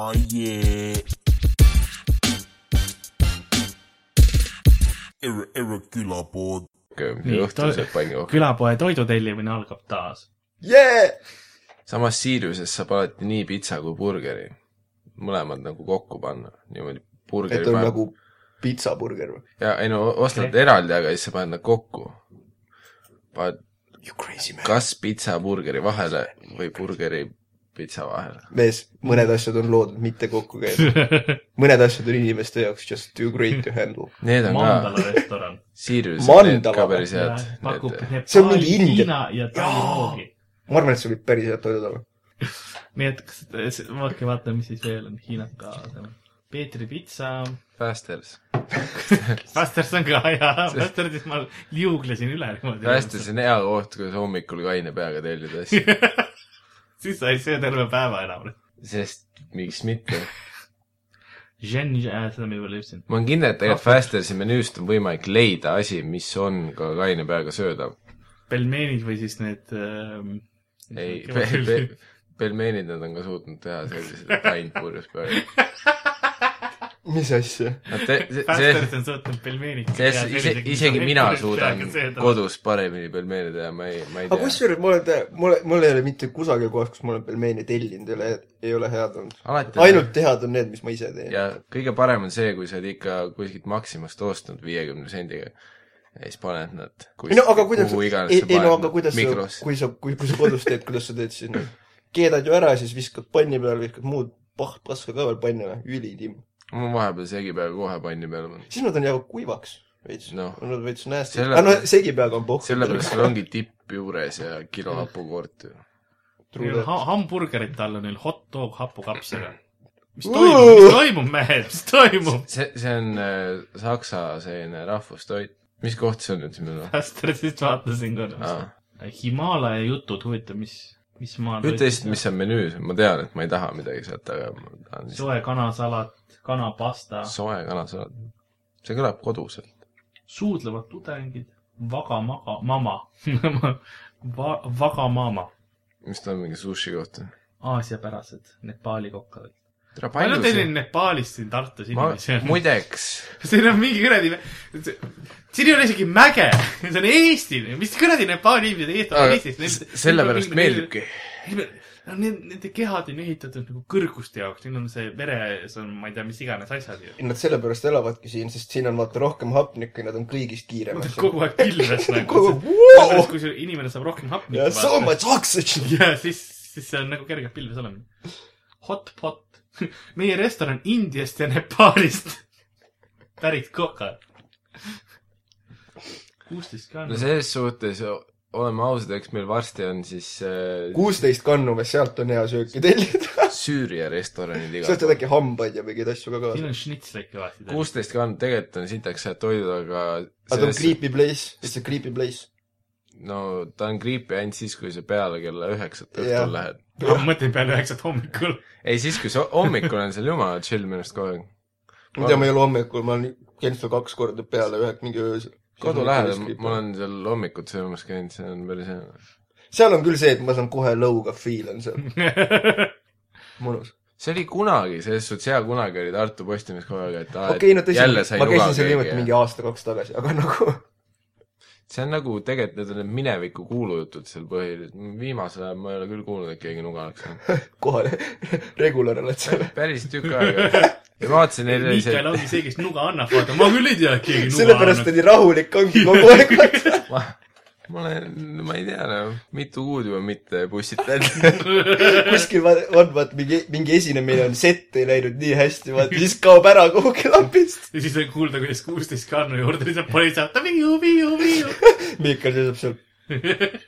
Oh yeah. Erre, Erre külapood. Õhtused pannikohad. külapoe toidu tellimine algab taas. yeah!. samas Siriuses saab alati nii pitsa kui burgeri. mõlemad nagu kokku panna, niimoodi. burgeri et on nagu pitsaburger või? ja ei no ostad okay. eraldi, aga siis sa paned nad kokku. paned You crazy man. kas pitsa burgeri vahele või burgeri pitsa vahele. mees, mõned asjad on loodud mitte kokku käima. mõned asjad on inimeste jaoks just too great to handle. Need on Mandala ka, restoran. Siriuses Mandala need ka päris head. See on mingi India- ma arvan, et see võib päris head toidud olla. nii et kas, vaadake, vaata, mis siis veel on Hiinat ka. Peetri pitsa, Fasters. Fasters on ka hea, Fastersis ma liuglesin üle niimoodi. Fasters on hea koht, kus hommikul kaine peaga tellida asju. Siis sa ei söö terve päeva enam. sest miks mitte. Jen, seda ma juba ütlesin. ma olen kindel, et tegelikult Fastersi menüüst on võimalik leida asi, mis on ka kaine peaga söödav. pelmeenid või siis need ähm, ei, pe-, pe-, pelmeenid nad on ka suutnud teha sellised, et ainult purjus peaga. mis asja? See, Fasters on suutnud pelmeenid. see, ise, isegi mina suudan kodus paremini pelmeene teha, ma ei, ma ei aga tea. kusjuures ma olen mul, mul ei ole mitte kusagil kohas, kus ma olen pelmeene tellinud, ei ole, ei ole head olnud. ainult head on need, mis ma ise teen. ja kõige parem on see, kui sa oled ikka kuskilt Maximast ostnud viiekümne sendiga ja siis paned nad kus, ei no aga kuidas, kuhu ei iganes, sa ei no paned aga kuidas sa, kui sa, kui, kui sa kodus teed, kuidas sa teed siis noh, keedad ju ära, siis viskad panni peale, viskad muud paht, paska ka veel panni või, ülitimm. Ma vahepeal segipäev kohe panni peale panen. siis nad on jäävad kuivaks veits on nad veits nasty. Selle- aga no segipeaga on pohhu. sellepärast sul ongi tipp juures ja kilo hapukoort ju. Neil on ha- hamburgerite all on neil hot dog hapukapsaga. mis toimub, mis toimub, mehed, mis toimub? see, see on äh, saksa selline rahvustoit. mis koht see on nüüd meil või? Fastersist vaatasin korra. Himalaia jutud, huvitav, mis, mis maal ütle lihtsalt, mis on menüüs, ma tean, et ma ei taha midagi sealt, aga ma tahan lihtsalt soe kanasalat, kanapasta, soe kanasalat. see kõlab koduselt. suudlevad tudengid, vagamaga, mama Va,, vagamama, mis ta on, mingi sushi koht või? aasiapärased Nepaali kokkad. tere, palju palju teil on Nepaalist siin Tartus ma inimesi on? muideks, siin on mingi kuradi, siin ei ole isegi mäge, see on Eesti, mis kuradi Nepaali inimesed Aga Eesti, Eestis. sellepärast meeldibki. no need, nende kehad on ehitatud nagu kõrguste jaoks, neil on see veres on, ma ei tea, mis iganes asjad ju. Nad sellepärast elavadki siin, sest siin on vaata rohkem hapnikku ja nad on kõigist kiiremad. kogu aeg pilves nagu wow! kui see inimene saab rohkem hapnikku so much oxygen. ja siis, siis see on nagu kergelt pilves olemine. Hot pot. meie restoran Indiast ja Nepaalist pärit kokad. kuusteist ka no. selles suhtes oleme ausad, eks meil varsti on siis äh, kuusteist kannu, sealt on hea sööki tellida. Süüria restoranid igal sealt pool. on äkki hambaid ja mingeid asju ka siin kaasa. on šnitsleid kõvasti. kuusteist kann tegelikult on sitaks head toidud, aga aga ta on creepy place, it's a creepy place. no ta on creepy ainult siis, kui sa peale kella üheksat õhtul lähed. Ma mõtlen peale üheksat hommikul. ei, siis kui sa hommikul on seal jumala chill minu arust kogu aeg. ma tean, ma ei ole hommikul, ma olen käinud seal kaks korda peale ühe mingi öösel. kodu lähedal, ma olen seal hommikut söömas käinud, see on päris hea. seal on küll see, et ma saan kohe lõuga feel on seal, mõnus. see oli kunagi, selles suhtes hea, kunagi oli Tartu Postimees kogu aeg, et aa, et okei, no tõsi, jälle sai ma käisin seal ja- mingi aasta-kaks tagasi, aga nagu see on nagu tegelikult need on need mineviku kuulujutud seal põhiliselt, viimasel ajal ma ei ole küll kuulnud, et keegi nuga oleks saanud. kohale regular oled seal. päris tükk aega. ja vaatasin, neil oli see Miikael, ongi see, kes nuga annab, vaata, ma küll ei tea, et keegi nuga sellepärast annab. oli rahulik ongi kogu aeg. ma, ma olen, ma ei tea no,, mitu kuud juba mitte pussitanud. kuskil va- on vaat mingi, mingi esinemine on set ei läinud nii hästi, vaata siis kaob ära kuhugi lambist. ja siis on kuulda, kuidas kuusteist kannu juurde lihtsalt politsei saab, viiu, viiu, viiu. Miikal seisab seal.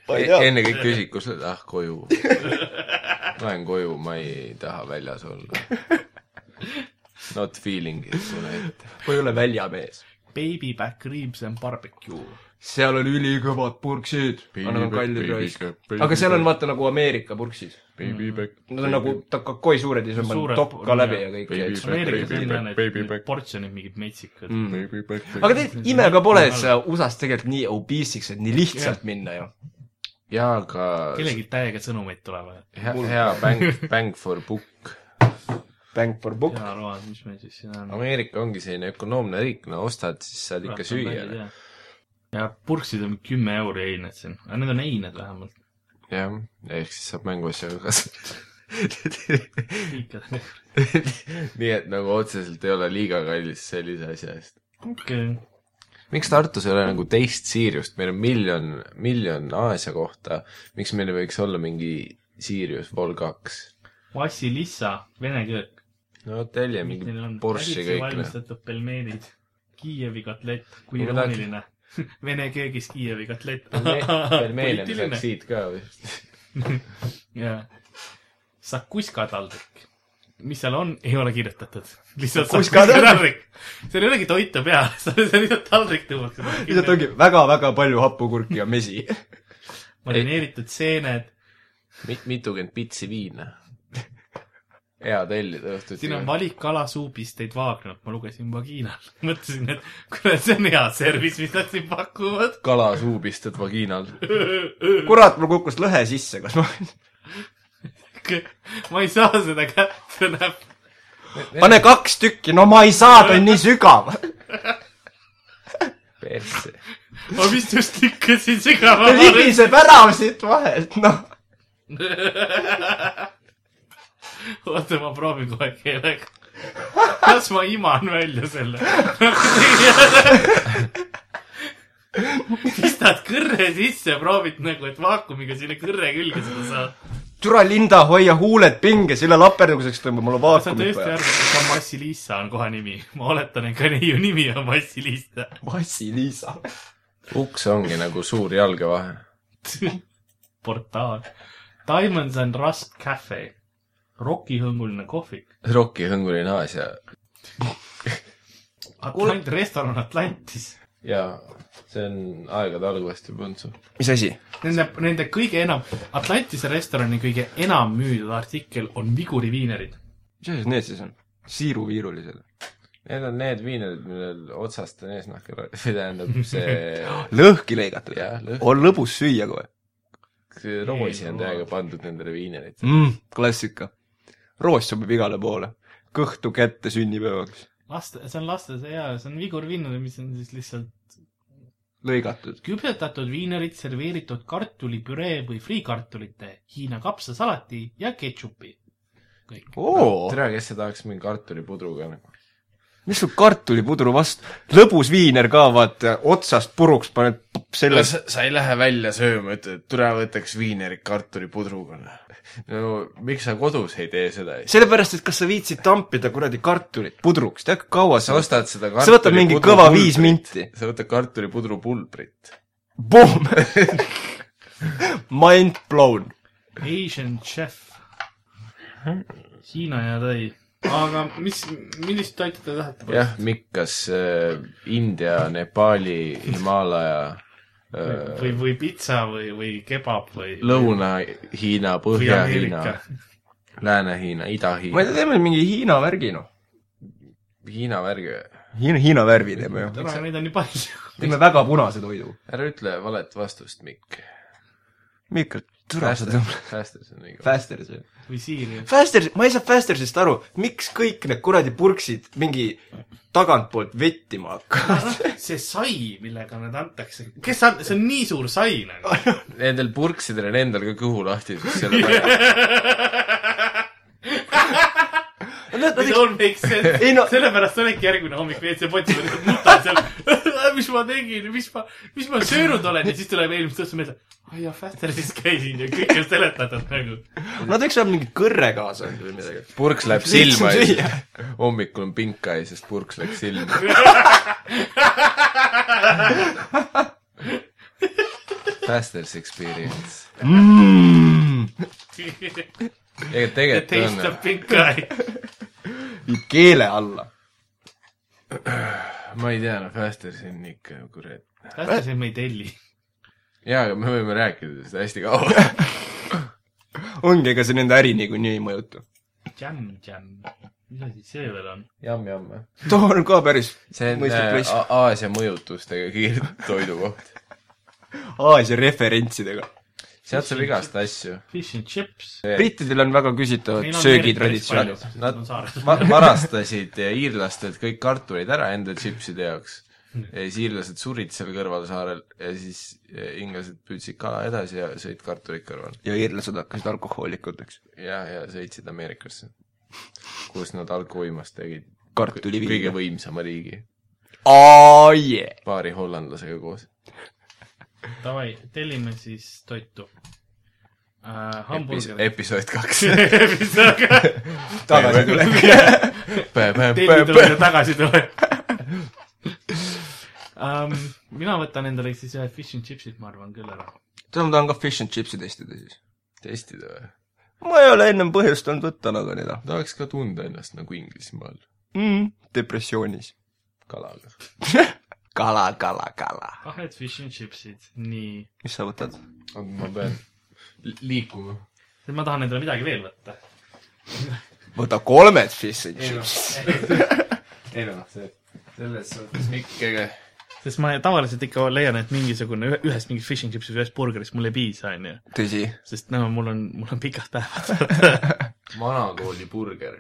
ma. E-, enne kõik küsid, kus sa oled, ah koju. Lähen koju, ma ei taha väljas olla. Not feeling it, ette. ma ei ole väljamees. Baby back ribs and barbecue. Seal on ülikõvad purksid. aga nad on kallid raisk. aga seal on vaata nagu Ameerika purksid. Back. Nad on nagu takakoi suured ja siis on top ka läbi ja kõik. Ameerikas on need portsjonid mingid metsikad Mm. Aga tead, ime ka pole, et sa USA-s tegelikult nii obesiks, et nii lihtsalt minna ju. jaa, aga kellelgi täiega sõnumeid tulevad. hea, hea bang, bang for book. Bang for book. hea road, mis meil siis siin on? Ameerika ongi selline ökonoomne riik, no ostad, siis saad ikka süüa. Ja purksid on kümme euri eined siin, aga need on eined vähemalt. jah, ehk siis saab mänguasjaga kasutada. nii et nagu otseselt ei ole liiga kallis sellise asja eest. okei, miks Tartus ei ole nagu teist Siiriust, meil on miljon, miljon Aasia kohta, miks meil ei võiks olla mingi Siirius Vol kaks? Vassilissa, vene köök. no tellime mingi Porsche kõik, noh. valmistatud pelmeenid, Kiievi kotlett, kui irooniline. Vene köögis Kiievi kotlett. pelmeene me saaks siit ka või? jaa. Sakuska taldrik. mis seal on, ei ole kirjutatud. lihtsalt Sakuska taldrik. seal ei olegi toitu peal, see on lihtsalt taldrik tuuakse. lihtsalt ongi väga-väga palju happukurki ja mesi. marineeritud seened, mit-, mitukümmend pitsi viina. Hea tellida õhtuti siin on. valik kalasuupisteid Wagnert, ma lugesin vagiinal. mõtlesin, et kuule, see on hea servis, mis nad siin pakuvad. kalasuubistud vagiinal. kurat, mul kukkus lõhe sisse, kas ma, ma ei saa seda kätte näpp. pane kaks tükki, no ma ei saa, ta on nii sügav. persse. ma vist just lükkasin sügava ta libiseb ära siit vahelt, noh. oota, ma proovin kohe keelega. kas ma iman välja selle? pistad kõrre sisse, proovid nagu, et vaakumiga sinna kõrre külge seda saad. türa Linda, hoia huuled pinges, üle laperduseks tõmbab mulle sa vaakumit tõesti vaja. arvad, et ka Massi-Liisa on kohe nimi? ma oletan, et ka neiu nimi on Massi-Liisa. Massi-Liisa. uks ongi nagu suur jalgevahe. portaal. Diamonds and Rust Cafe. Rokihõnguline kohvik. Rocki hõnguline Aasia Atlant-, restoran Atlantis. ja see on aegade algusest juba olnud sul. mis asi? Nende, nende kõige enam, Atlantise restorani kõige enam müüdud artikkel on viguriviinerid. mis asjad need siis on? siiruviirulised. Need on need viinerid, millel otsast on eesnahk, või tähendab see, lõhki lõigatud. on lõbus süüa kohe see roosi on täiega pandud nendele viineritele. mm,. klassika. Roos sobib igale poole. kõhtu kätte sünnipäevaks. laste, see on laste, see jaa, see on vigurviinerid, mis on siis lihtsalt lõigatud. küpsetatud viinerid serveeritud kartulipüree või friikartulite, Hiina kapsasalati ja ketšupi. kõik. tere, kes see tahaks mingi kartulipudruga nagu. Mis sul kartulipudru vastu, lõbus viiner ka, vaata, otsast puruks paned selle, sa, ei lähe välja sööma, ütled, et tule võtaks viinerit kartulipudruga. no miks sa kodus ei tee seda? sellepärast, et kas sa viitsid tampida kuradi kartulit pudruks, tead kui kaua sa ostad seda sa võtad mingi kõva viis minti. sa võtad kartulipudru pulbrit. Boom Mind blown. Asian chef. Hiina ja Tai. Aga mis, millist toitu te tahate? jah, Mikk, kas äh, India, Nepaali, Himalaja äh, või, või pitsa või, või kebab või. Lõuna-Hiina, või Põhja-Hiina Lääne-Hiina, ma ei Ida-Hiina, tea, teeme mingi Hiina värgi noh. Hiina värgi. Hiina, Hiina värvi teeme ju. täna neid on nii palju. teeme väga punase toidu. ära ütle valet vastust, Mikk. Mikk, türa tõmbad. Fasters on õige. Fasters ju. või Siiri. Fasters, ma ei saa Fastersist aru, miks kõik need kuradi purksid mingi tagantpoolt vettima hakkavad. see sai, millega need antakse, kes on, see on nii suur sai nagu. Nendel purksidel on endal ka kõhu lahti, siis selle vaja. Nad, It all makes sense Ei no- sellepärast olidki järgmine hommik WC-potis, ma lihtsalt nutan seal. mis ma tegin, mis ma, mis ma söönud olen ja siis tuleb eelmist õhtu meelde. ai jah, Fastersis käisin ja kõik on seletatud nagu. nad võiks saada mingi kõrre kaasa endale või midagi. purks läheb silma ja siis hommikul on pink eye, sest purks läks silma. Fasters experience. Mm. Ega tegelikult on pink eye. viib keele alla. ma ei tea, no Fasters on ikka kurat. Fastersis me ei telli. jaa, aga me võime rääkida seda hästi kaua. ongi, ega see nende äri niikuinii ei mõjuta. Jam, jam. mis asi see veel on? jamm-jamm või? too on ka päris see on äh, Aasia mõjutustega kiirtoidu koht. Aasia referentsidega. Sealt saab igast asju. Fish and chips. brittidel on väga küsitavad söögitraditsioonid. Nad Nad va- varastasid iirlastelt kõik kartulid ära enda tšipside jaoks. ja siis iirlased surid seal kõrval saarel ja siis eh, inglased püüdsid kala edasi ja sõid kartulit kõrval. ja iirlased hakkasid alkohoolikuteks. ja, ja sõitsid Ameerikasse, kus nad algvõimast tegid Kartuliviina. kõige võimsama riigi, aa jee. paari hollandlasega koos. Davai, tellime siis toitu uh,. hamburger. episood kaks. tagasitulek. tellitulek ja tagasitulek um. mina võtan endale siis ühed fish and chipsid, ma arvan küll ära. seda ma tahan ka fish and chips'i testida siis. testida või? ma ei ole ennem põhjustanud võtta nagu neid tahaks ka tunda ennast nagu Inglismaal mm,. depressioonis. kalaga. kala, kala, kala. kahed fish and chipsid, nii. mis sa võtad? ma pean li- liikuma. ma tahan endale midagi veel võtta. võta kolmed fish and ei noh chips. ei noh, see, selles suhtes Mikkega sest ma tavaliselt ikka leian, et mingisugune ühe- ühest mingist fish and chipsist, ühest burgerist mul ei piisa, onju. tõsi. sest no mul on, mul on pikad päevad. vanakooli burger.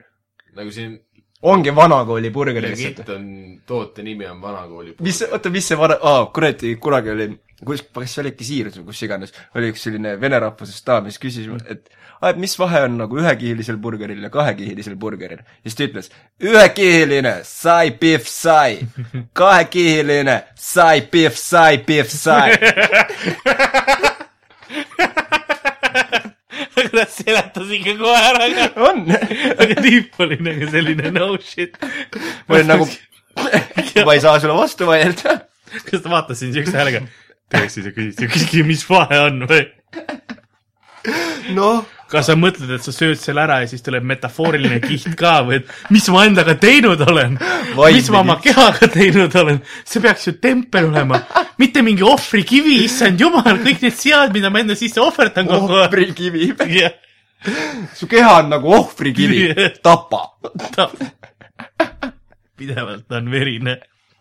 nagu siin ongi vanakooli burger lihtsalt legit. on, toote nimi on vanakooli burger. mis, oota, mis see vana, aa, kuradi, kunagi oli, kus, kas see oli äkki Siirus või kus iganes, oli üks selline vene rahvusest daam, kes küsis, et aa, et mis vahe on nagu ühekihilisel burgeril ja kahekihilisel burgeril. ja siis ta ütles, ühekihiline, sai, pihv, sai. kahekihiline, sai, pihv, sai, pihv, sai. ta seletas ikka kohe ära ka. on. aga tüüp oli nagu selline no shit. ma olin nagu, ma ei saa sulle vastu vaielda. kas ta vaatas sind siukse häälega? tõesti, sa küsid, mis vahe on või? noh, kas sa mõtled, et sa sööd selle ära ja siis tuleb metafooriline kiht ka või et mis ma endaga teinud olen? mis ma oma kehaga teinud olen? see peaks ju tempel olema, mitte mingi ohvrikivi, issand jumal, kõik need sead, mida ma enda sisse ohverdan kogu aeg. ohvrikivi. jah, su keha on nagu ohvrikivi, tapa. ta pidevalt on verine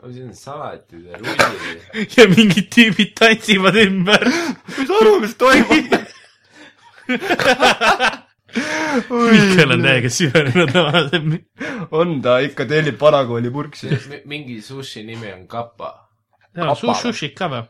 siin on salatid ja rullid. ja mingid tüübid tantsivad ümber. ma ei saa aru, mis toimub. Mihkel on täiega süvenenud oma on ta ikka tellib vanakooli purksi. mingi sushi nimi on kappa. jaa, sushit ka või?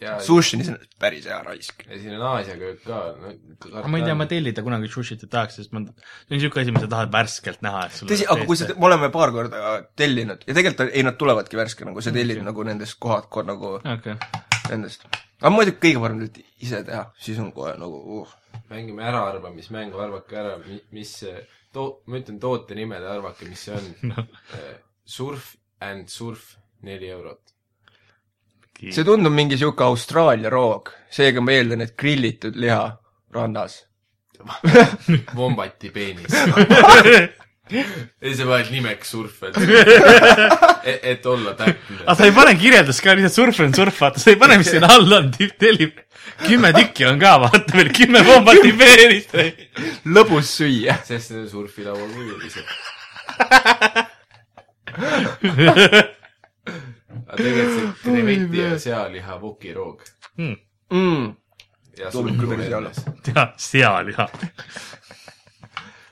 ja, Sushi on iseenesest päris hea raisk. ja siin on Aasia köök ka no,. aga ma ei tea, ma tellida kunagi sushit ei tahaks, sest ma, see on niisugune asi, mida sa tahad värskelt näha, et sul tõsi, aga kui sa, me oleme paar korda tellinud ja tegelikult ei, nad tulevadki värskena, kui sa tellid nagu nendest kohad, nagu okei, nendest. Aga muidugi kõige parem on ise teha, siis on kohe nagu uh.. mängime äraarvamismängu, arvake ära, mis see to-, ma ütlen toote nimed ja arvake, mis see on noh, Surf and Surf, neli eurot. see tundub mingi sihuke Austraalia roog, seega ma eeldan, et grillitud liha rannas. Wombati peenis. ja sa paned nimeks Surf, et, et, et olla täpne aga. sa ei pane kirjeldust ka, lihtsalt surf on surf, vaata, sa ei pane, mis siin all on, tellib. kümme tükki on ka, vaata veel kümme pommati peenist. lõbus süüa. sest need on surfilaual kujulised. aga tegelikult see kreveti ja sealiha vokiroog Mm. ja päris hea olla. tead, sealiha.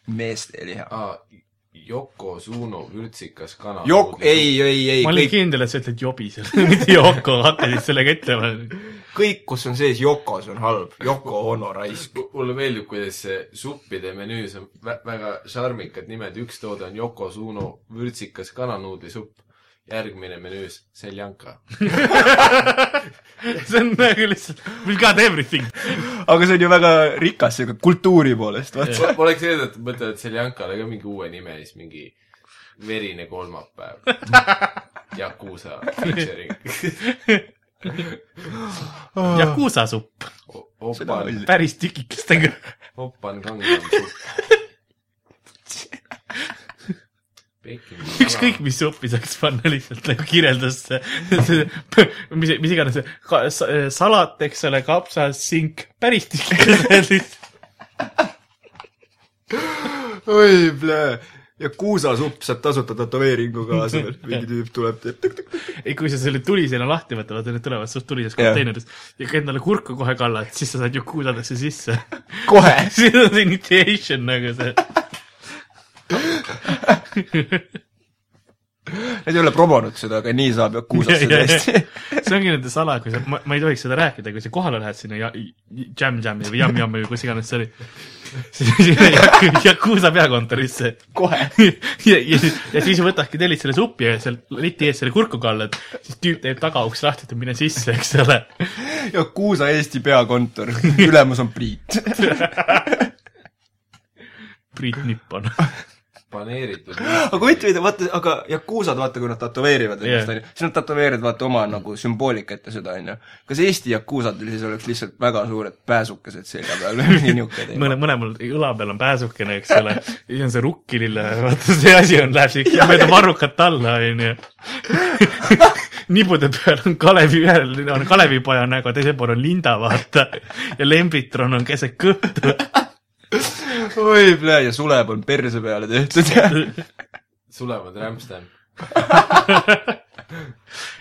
meeste liha. aa, Yoko Suno vürtsikas kana. Jok-, ei, ei, ei, ma olin kõik, kindel, et sa ütled jobisel, mitte Yoko, hakkasid sellega ütlema. kõik, kus on sees Yokos on halb. Yoko Ono raisk. mulle meeldib, kuidas see suppide menüüs on vä väga šarmikad nimed, üks toode on Yoko Suno vürtsikas kananuudlisupp, järgmine menüüs seljanka. see on nagu lihtsalt, we got everything. aga see on ju väga rikas siuke kultuuri poolest, vaata. oleks eeldanud, et mõtlevad seljankale ka mingi uue nime ja siis mingi verine kolmapäev. Yakuusa featuring. Yakuusa supp, päris tükikestega. Opan Gangnam supp. ükskõik, mis suppi saaks panna lihtsalt nagu kirjeldusse. mis, mis iganes see salat, eks ole, kapsas, sink, päris lihtsalt. oi, plee. ja kuusasupp saab tasuta tätoveeringu kaasa veel, mingi tüüp tuleb, teeb tõk-tõk. ei, kui sa selle tuliseina lahti võtad, vaata need tulevad suht tulises konteineris ja ka endale kurku kohe kallad, siis sa saad ju kuusadesse sisse. kohe. siis on see initiation nagu see. Nad ei ole promonud seda, aga nii saab Yakuusasse tõesti. see ongi nende sala, kui sa, ma, ei tohiks seda rääkida, kui sa kohale lähed sinna ja Jam Jami või Yum Yumi või kus iganes see oli, Yakuusa peakontorisse kohe. ja, ja, ja siis võtadki tellid selle supi ja seal leti ees selle kurku kallad, siis tüüp teeb tagauks lahti, ütleb mine sisse, eks ole. Yakuusa Eesti peakontor, ülemus on Priit. Priit Nippon. paneeritud. aga huvitav, vaata, aga Yakuusad, vaata, kui nad tätoveerivad Jah. ennast, onju, siis nad tätoveerivad vaata oma nagu sümboolikat ja seda, onju. kas Eesti Yakuusadel siis oleks lihtsalt väga suured pääsukesed selja peal või mingi niisugune teema? mõne, mõlemal õla peal on pääsukene, eks ole, siis on see rukkilille, vaata see asi on, läheb siia mööda varrukat alla, onju. nibude peal on Kalevi, ühel on Kalevipoja nägu, teisel pool on Linda, vaata. ja Lembitron on keset kõhtu. oi, ja suleb on perse peale tehtud. Sulevad rämpstam.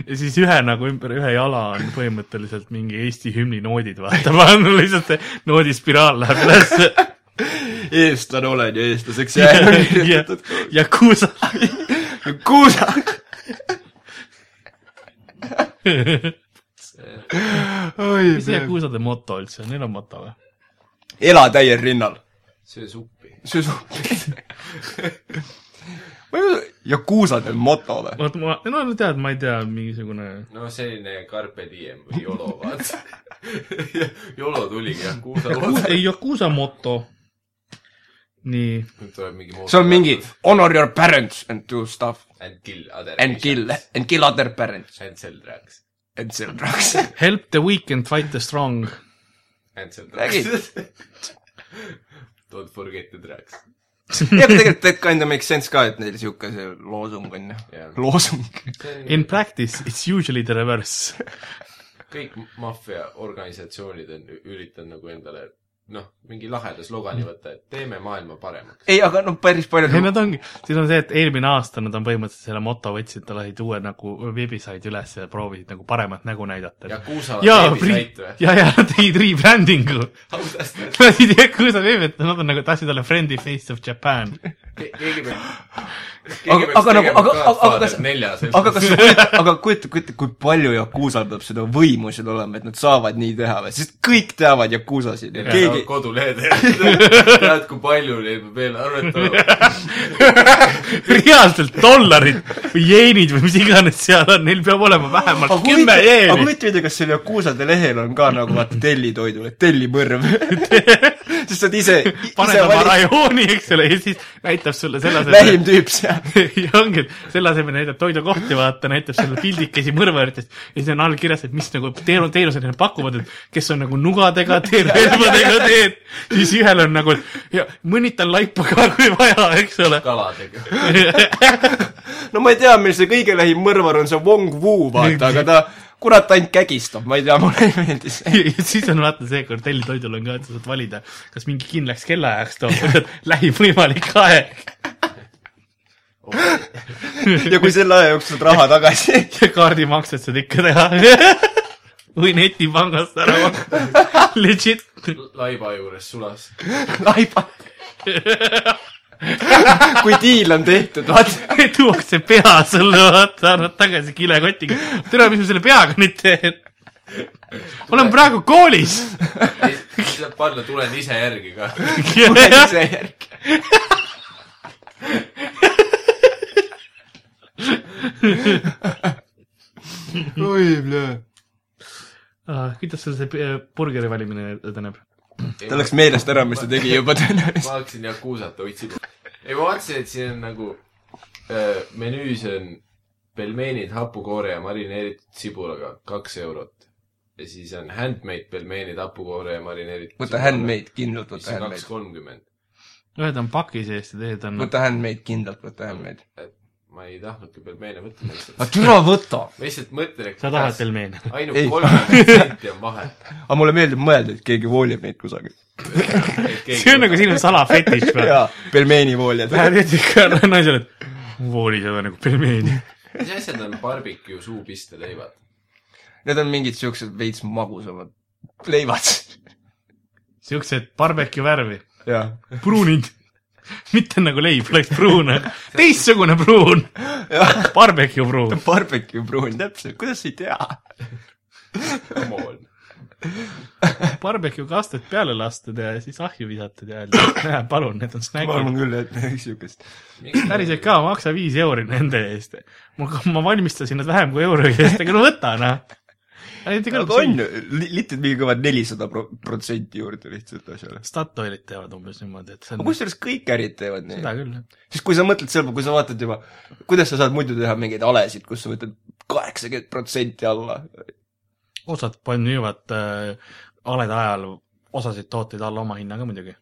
ja siis ühe nagu ümber ühe jala on põhimõtteliselt mingi Eesti hümni noodid, vaata, ma olen lihtsalt see noodispiraal läheb ülesse. eestlane olen ja eestlaseks jään on ja kirjutatud. ja kuusa. Yakuusa. oi, mis see kuusade moto üldse on, neil on moto või? ela täiel rinnal. Söö suppi. see on ma ei tea, Yakuusadel moto või? vot ma, no tead, ma ei tea, mingisugune no selline Carpe Diem või YOLO, vaata. YOLO tuligi Yakuusa, otsa. ei Yakuusa moto. nii, see on mingi honor your parents and do stuff And kill other and kill and kill other parents And sell drugs. and sell drugs. help the weak and fight the strong. And sell drugs. Don't forget the drugs. jah, tegelikult that kind of makes sense ka, et neil sihuke see loosung on ju Jah.. loosung. In practice it's usually the reverse. kõik maffia organisatsioonid on üritanud nagu endale noh, mingi laheda slogani võtta, et teeme maailma paremaks. ei, aga noh, päris paljud ei, nad ongi, siin on see, et eelmine aasta nad on põhimõtteliselt selle moto võtsid, lasid uue nagu veebisaidi üles ja proovisid nagu paremat nägu näidata. Yakuusa veebisait või? ja, ja nad tegid rebranding'u. lasid Yakuusa veebi, et nad on nagu, tahtsid olla friendly face of Japan. keegi peab, Aga- keegi peaks aga nagu- aga- aga- aga kas- aga kas sa kujutad, aga kujuta, kujuta, kui palju Yakuusal peab seda võimu seal olema, et nad saavad nii teha või, sest kõik teavad Yakuusasid ja keegi kodulehed tead, kui palju neil peab veel arvetama. reaalselt dollarid või jeenid või mis iganes seal on, neil peab olema vähemalt aga kümme huvitav, aga jeeni. huvitav, kas seal Yakuusade lehel on ka nagu vaata tellitoidul, et tellimõrv. sest sa oled ise, paned ise oma valid rajooni, eks ole, ja siis näitab sulle selle lähim tüüp seal. ja ongi, selle asemel näitab toidukohti, vaata, näitab sulle pildikesi mõrvaritest ja siis on all kirjas, et mis nagu teenu-, teenuseid nad pakuvad, et kes on nagu nugadega teed, relvadega teed, siis ühel on nagu ja mõnitan laipa ka, kui vaja, eks ole. kaladega. no ma ei tea, meil see kõige lähim mõrvar on see Wong Wu, vaata, aga ta kurat ainult kägistab, ma ei tea, mulle ei meeldi see. siis on vaata see, kui tellitoidul on ka, et sa saad valida, kas mingi kindlaks kellaajaks toob, lähim võimalik aeg ja kui selle aja jooksul saad raha tagasi, ja kaardimakset saad ikka teha. või netipangast ära maksta. Legit. laiba juures sulas. laiba. kui diil on tehtud, vaata. tuuakse pea sulle, vaata, annad tagasi kilekotiga. tere, mis ma selle peaga nüüd teen? olen praegu koolis. saab panna, tulen ise järgi ka. tulen ise järgi. oi, plee. Ah, kuidas sul see eh, burgeri valimine edeneb? Ta läks meelest ära, mis ta tegi juba tõenäoliselt. ma hakkasin Yakuusat otsima. ei, ma vaatasin, et siin on nagu äh, menüüs on pelmeenid hapukoore ja marineeritud sibulaga, kaks eurot. ja siis on handmade pelmeenid hapukoore ja marineeritud võta handmade, kindlalt võta on kaks handmade. kolmkümmend. ühed on paki sees ja teised on. võta handmade, kindlalt võta handmade. et ma ei tahtnudki pelmeene võtta lihtsalt. aga türa võta! ma lihtsalt mõtlen, et sa tahad pelmeene? ainult Ei. kolmkümmend protsenti on vahe. aga mulle meeldib mõelda, et keegi voolib neid kusagil. see on nagu sinu salafetiš või? jaa, pelmeenivoolijad. Lähed ikka naisele, et voolid on nagu pelmeeni. mis asjad on barbecue suupisteleivad? Need on mingid siuksed veits magusamad leivad. siuksed barbecue värvi, pruunid. mitte nagu leib oleks pruun, teistsugune pruun. Barbecue pruun. Barbecue pruun, täpselt, kuidas sa ei tea? Come on. Barbecue kastet peale lastud ja siis ahju visatud ja öelda, et näe, palun, need on ma snäkid. arvan küll, et midagi siukest. päriselt ka, maksa viis euri nende eest. ma, ma valmistasin nad vähem kui euro eest, aga no võta noh. Aga on litid mingi kõva nelisada pro- protsenti juurde lihtsalt asjale. Statoilit teevad umbes niimoodi, et see aga on, kusjuures kõik ärid teevad nii seda. küll, jah. siis kui sa mõtled selle peale, kui sa vaatad juba, kuidas sa saad muidu teha mingeid alesid, kus sa võtad kaheksakümmend protsenti alla. osad müüvad äh, alede ajal osasid tooteid alla omahinnaga muidugi.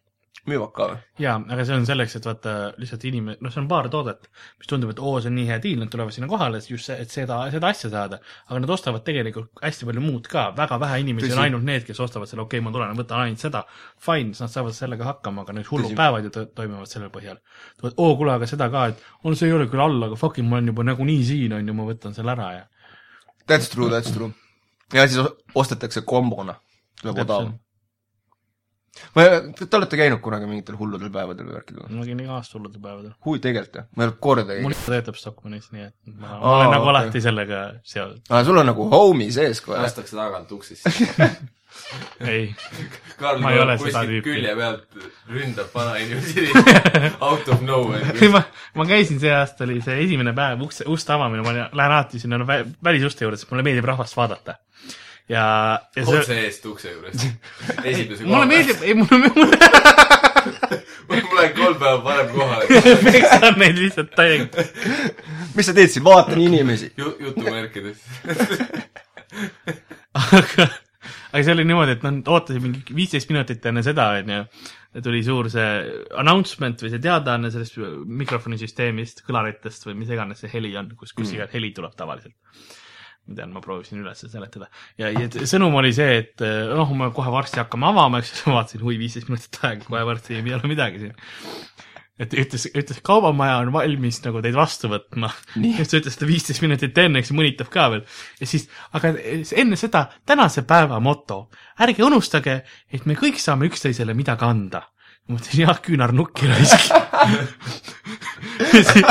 Müüvad ka või? jaa, aga see on selleks, et vaata lihtsalt inimene, noh, see on paar toodet, mis tundub, et oo, see on nii hea diil, nad tulevad sinna kohale just see, et seda, seda asja saada. aga nad ostavad tegelikult hästi palju muud ka, väga vähe inimesi Tõsi. on ainult need, kes ostavad selle, okei okay,, ma tulen, võtan ainult seda, fine, siis nad saavad sellega hakkama, aga need hullud päevad ju to- toimuvad selle põhjal. tulevad, oo, kuule, aga seda ka, et on, see ei ole küll all, aga fucking ma olen juba nagunii siin, on ju, ma võtan selle ära ja That's true, that's true. ja siis ostetakse kombona, tuleb Täpselt. odavam. ma, te olete käinud kunagi mingitel hulludel päevadel või värkidel? ma käin iga aasta hulludel päevadel. huvi tegelikult jah, ma ei ole kordagi mul ikka töötab Stockmannis, nii et ma, ma Aa, olen nagu okei. alati sellega seotud. aa, sul on nagu homie sees kohe. lastakse tagant uksest ei, Karl Ma ei ole seda kuskilt tüüpi. külje pealt ründab vanainimesi out of nowhere. ei ma, ma käisin see aasta, oli see esimene päev ukse, uste avamine, ma lähen alati sinna välisuste juurde, sest mulle meeldib rahvast vaadata. ja, ja see, otse eest ukse juures. esimese mulle meeldib, ei mulle, mulle ma lähen kolm päeva varem kohale. peksan neid lihtsalt täiega. mis sa teed siin, vaatan inimesi. Ju-, jutumärkides. aga, aga see oli niimoodi, et noh, ootasin mingi viisteist minutit enne seda, onju, tuli suur see announcement või see teadaanne sellest mikrofonisüsteemist, kõlaritest või mis iganes see heli on, kus, kus iganes heli tuleb tavaliselt. Ma tean, ma proovisin üles seletada ja, ja sõnum oli see, et eh, noh, me kohe varsti hakkame avama, eks ju, ma vaatasin, hui, viisteist minutit aega, kohe varsti ei ole midagi siin. et ütles, ütles, kaubamaja on valmis nagu teid vastu võtma. just ütles seda viisteist minutit enne, eks mõnitab ka veel. ja siis, aga enne seda tänase päeva moto, ärge unustage, et me kõik saame üksteisele midagi anda. Ma mõtlesin, jah, küünarnukki raisk. ja siis,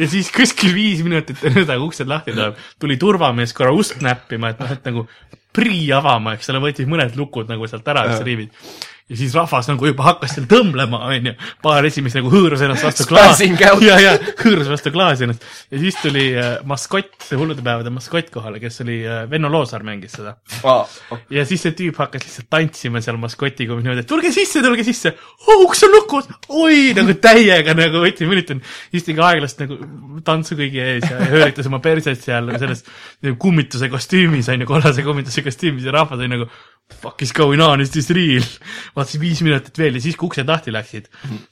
ja siis kuskil viis minutit enne seda, kui uksed lahti tuleb, tuli turvamees korra ust näppima, et noh, et nagu prii avama, eks ole, võttis mõned lukud nagu sealt ära, eks riivid. Ja siis rahvas nagu juba hakkas seal tõmblema, onju. paar esimest nagu hõõrus ennast vastu klaasi ja, ja hõõrus vastu klaasi ennast. ja siis tuli äh, maskott, see hullude päevade maskott kohale, kes oli äh,, Venno Loosaar mängis seda. ja siis see tüüp hakkas lihtsalt tantsima seal maskotiga niimoodi, et tulge sisse, tulge sisse oh,, uks on lukus, oi nagu täiega nagu võtsin, üritan isegi aeglast nagu tantsu kõigi ees ja, hööritas oma perset seal selles kummituse kostüümis onju, kollase kummituse kostüümis ja rahvas oli nagu fuck is going on, is this real? vaatasin viis minutit veel ja siis, kui uksed lahti läksid,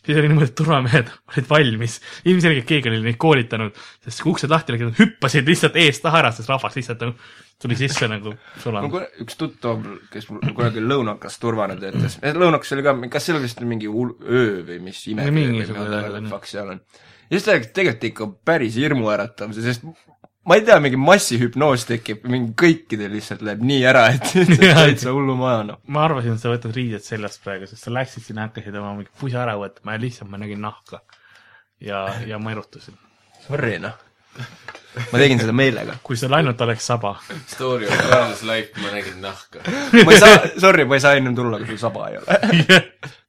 siis oli niimoodi, et turvamehed olid valmis. ilmselgelt keegi oli neid koolitanud, sest kui uksed lahti läksid, nad hüppasid lihtsalt eest taha ära, sest rahvas lihtsalt nagu tuli sisse nagu kun- üks tuttav, kes mul kunagi lõunakas turvana töötas, lõunakas oli ka, kas seal vist mingi öö või mis ime Mingisugune fakt seal on. ja siis ta rääkis tegelikult ikka päris hirmuäratav, sest ma ei tea, mingi massihüpnoos tekib, mingi kõikidel lihtsalt läheb nii ära, et täitsa hullumaja noh. ma arvasin, et sa võtad riided seljast praegu, sest sa läksid sinna, hakkasid oma mingi pusa ära võtma ja lihtsalt ma nägin nahka. ja, ja ma erutasin. Sorry noh. ma tegin seda meelega. kui sul ainult oleks saba. Story of Carl's life, ma nägin nahka. ma ei saa, sorry, ma ei saa ennem tulla, kui sul saba ei ole. ja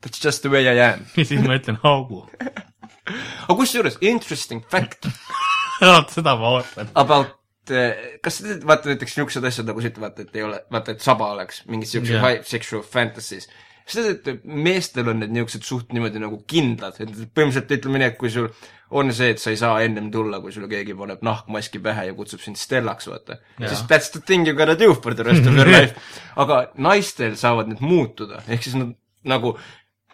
That's just the way I am. siis ma ütlen haugu. aga kusjuures, interesting fact vaata seda ma ootan. about eh, kas vaata näiteks niisugused asjad nagu sa ütled, vaata, et ei ole, vaata, et saba oleks mingid siuksed yeah. high sexual fantasies. sa tead, et meestel on need niisugused suht niimoodi nagu kindlad, et põhimõtteliselt ütleme nii, et kui sul on see, et sa ei saa ennem tulla, kui sulle keegi paneb nahkmaski pähe ja kutsub sind Stellaks, vaata. siis that's the thing you gotta do for the rest of your life. aga naistel saavad need muutuda, ehk siis nad nagu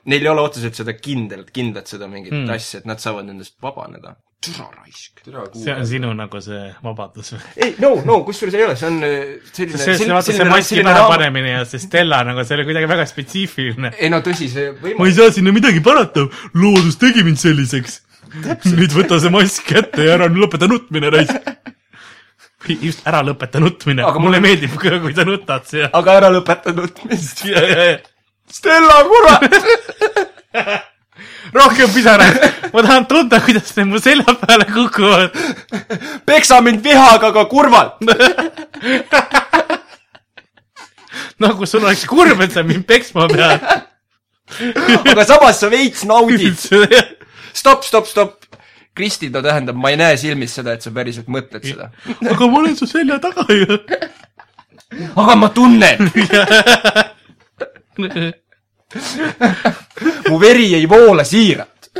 Neil ei ole otseselt seda kindlat, kindlat seda mingit mm. asja, et nad saavad nendest vabaneda. Türa raisk. see on sinu nagu see vabadus või? ei, no, no kusjuures ei ole, see on äh, selline see, see vaata see maski pähe. panemine ja see Stella nagu see oli kuidagi väga spetsiifiline. ei no tõsi, see ma ei saa sinna midagi parata, loodus tegi mind selliseks. nüüd võta see mask kätte ja ära lõpeta nutmine, raisk. just ära lõpeta nutmine, mulle meeldib kui sa nutad siia. aga ära lõpeta nutmist. Stella, kurat! rohkem pisaraid, ma tahan tunda, kuidas need mu selja peale kukuvad. peksa mind vihaga, aga kurvalt. nagu sul oleks kurb, et sa mind peksma pead. aga samas sa veits naudid. stopp, stopp, stopp. Kristi, ta tähendab, ma ei näe silmis seda, et sa päriselt mõtled seda. aga ma olen su selja taga ju. aga ma tunnen, mu veri ei voola siiralt.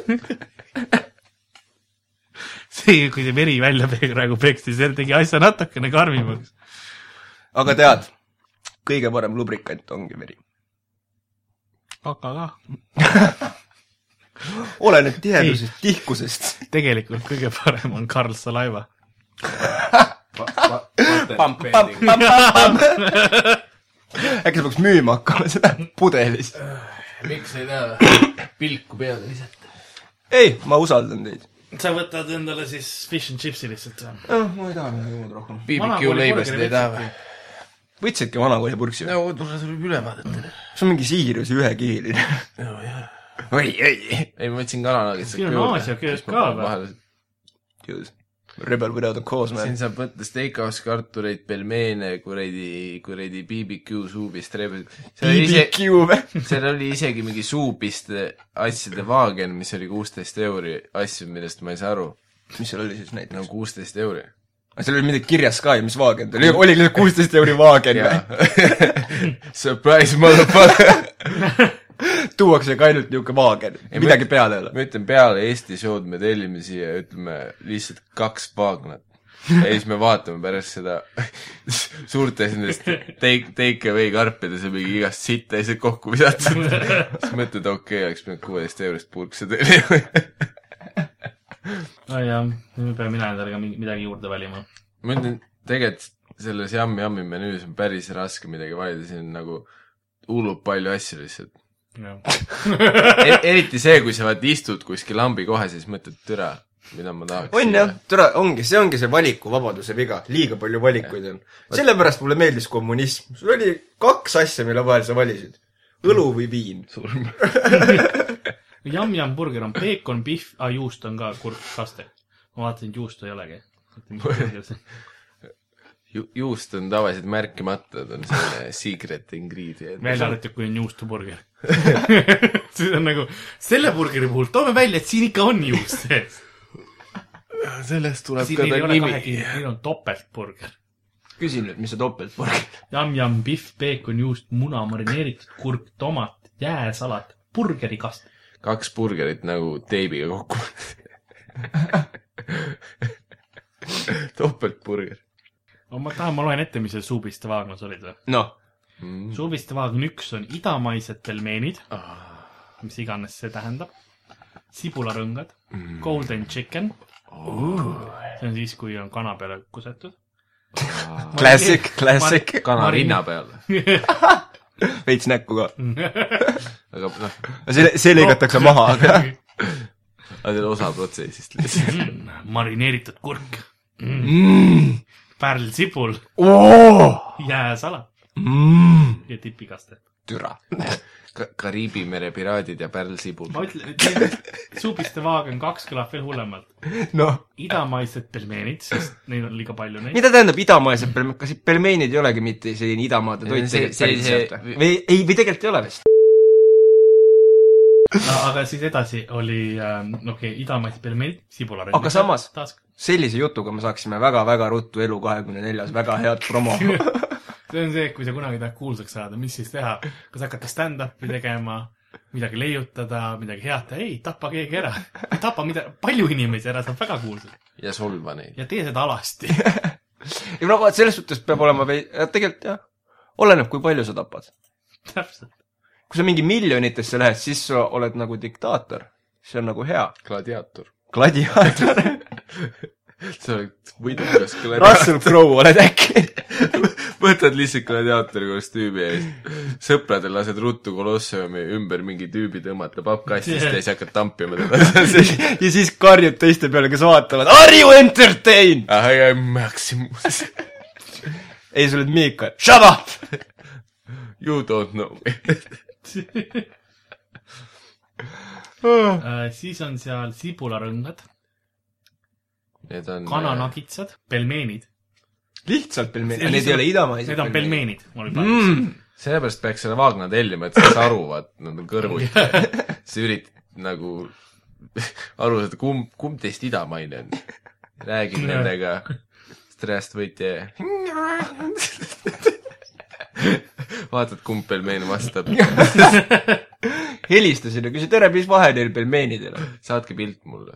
see, kui see veri välja praegu peksti, see tegi asja natukene karmimaks. aga tead, kõige parem lubrikant ongi veri. aga ka, oleneb tihedusest, tihkusest. tegelikult kõige parem on Karl Salaiva. äkki sa peaks müüma hakkama seda pudelis? miks ei taha pilku peale visata? ei, ma usaldan teid. sa võtad endale siis fish and chips'i lihtsalt või? jah, ma ei taha midagi muud rohkem. BBQ leibasid ei taha või? võtsidki vanakooli purksi või? no tule tuleb ülevaadet teile. see on mingi Siiriuse ühekihiline. oi, oi, ei, ma võtsin kananagit. Siin on Aasia köös ka või?? jõus. Rebel without a cause, man siin. saab võtta steakhouse kartuleid, pelmeene, kuradi, kuradi BBQ suupist ise, BBQ või? seal oli isegi mingi suupiste asjade vaagen, mis oli kuusteist euri, asju, millest ma ei saa aru. mis seal oli siis no näiteks? kuusteist euri. seal oli midagi kirjas ka ju, mis vaagen ta oli, oli lihtsalt kuusteist euri vaagen või? Surprise motherfucker. tuuakse ka ainult niisugune vaagen, Ei, midagi ma- peale ei ole. ma ütlen, peale Eesti show'd me tellime siia, ütleme lihtsalt kaks paagnat. ja siis me vaatame pärast seda suurtes nendest take, take away karpides on mingi igast sitta lihtsalt kokku visatud. siis mõtled, okei okay,, oleks pidanud kuueteist eurost purkse tellima. nojah, nüüd pean mina endale ka midagi juurde valima. ma ütlen, tegelikult selles Yummy Yummy menüüs on päris raske midagi valida, siin on nagu hullult palju asju lihtsalt. Eriti see, kui sa vaat istud kuskil lambi ja siis mõtled, türa, mida ma tahaks. on jah, tore, ongi, see ongi see valikuvabaduse viga, liiga palju valikuid on. sellepärast mulle meeldis kommunism, sul oli kaks asja, mille vahel sa valisid. õlu või viin. surm. Yum-Yum burger on peekon, pihv, aa juust on ka kurk, kaste. ma vaatasin, et juustu ei olegi. Ju-, juust on tavaliselt märkimata, ta on selline secret ingredient. välja arvatud, kui on juustuburger. siis on nagu, selle burgeri puhul toome välja, et siin ikka on juust sees. sellest tuleb siin ka ta nimi. neil on topeltburger. küsi nüüd, mis see topeltburger Yum-Yum, pihv, peekon, juust, muna, marineeritud kurk, tomat, jääsalat, burgerikast. kaks burgerit nagu teibiga kokku. topeltburger no ma tahan, ma loen ette, mis seal suupiste vaagnas olid või? noh, mm.. suupiste vaagn üks on idamaised pelmeenid, Ah, mis iganes see tähendab. sibularõngad mm., golden chicken, Oh. see on siis, kui on kana peale kusetud. classic, classic. kana rinna peal. veits näkku ka. aga noh, see, see lõigatakse maha, aga aga see on osa protsessist lihtsalt. Mm, marineeritud kurk mm., mm.. pärlsibul, Oh! jääsalat Mm. ja tipikaste. türa. Kariibi mere piraadid ja pärlsibul. ma ütlen, et suupiste vaagn kaks kõlab veel hullemalt. noh, idamaised pelmeenid, sest neid on liiga palju neid. mida tähendab idamaised pelmeenid, kas pelmeenid ei olegi mitte selline idamaade Ei, toit tegelikult sealt või? või ei, või tegelikult ei ole vist? aga siis edasi oli ähm,, okei okay,, idamaised pelmeenid, sibularõngad. Aga samas- sellise jutuga me saaksime väga-väga ruttu Elu kahekümne neljas väga head promo. see on see, et kui sa kunagi tahad kuulsaks saada, mis siis teha, kas hakata stand-up'i tegema, midagi leiutada, midagi head teha, ei, tapa keegi ära. tapa mida, palju inimesi ära, saab väga kuulsaks. ja solva neid. ja tee seda alasti. ja no vaat selles suhtes peab olema vei-, tegelikult jah, oleneb, kui palju sa tapad. täpselt. kui sa mingi miljonitesse lähed, siis sa oled nagu diktaator. see on nagu hea. gladiaator. gladiaator. sa oled võidukas Russell Crowe oled äkki? võtad lihtsalt gladiaatori kostüümi ja siis sõpradel lased ruttu Kolosseumi ümber mingi tüübi tõmmata pappkastist ja siis hakkad tampima teda. ja siis karjud teiste peale, kes vaatavad, are you entertained? I am Maximus. ei, sa oled Miikal. Shut up! You don't know me. Äh, siis on seal sibularõngad, Need on. kananagitsad, pelmeenid. lihtsalt pelmeenid, need ei ole idamaised Need on. pelmeenid, mul oli plaanis Mm. sellepärast peaks selle Vaagna tellima, et sa saad aru, vaat nad on kõrvuti. sa üritad nagu aru saada, kumb, kumb teist idamaine on. räägid nendega, stresst võite. vaatad, kumb pelmeen vastab. helistasin ja küsin, tere, mis vahe neil pelmeenidel on? saatke pilt mulle.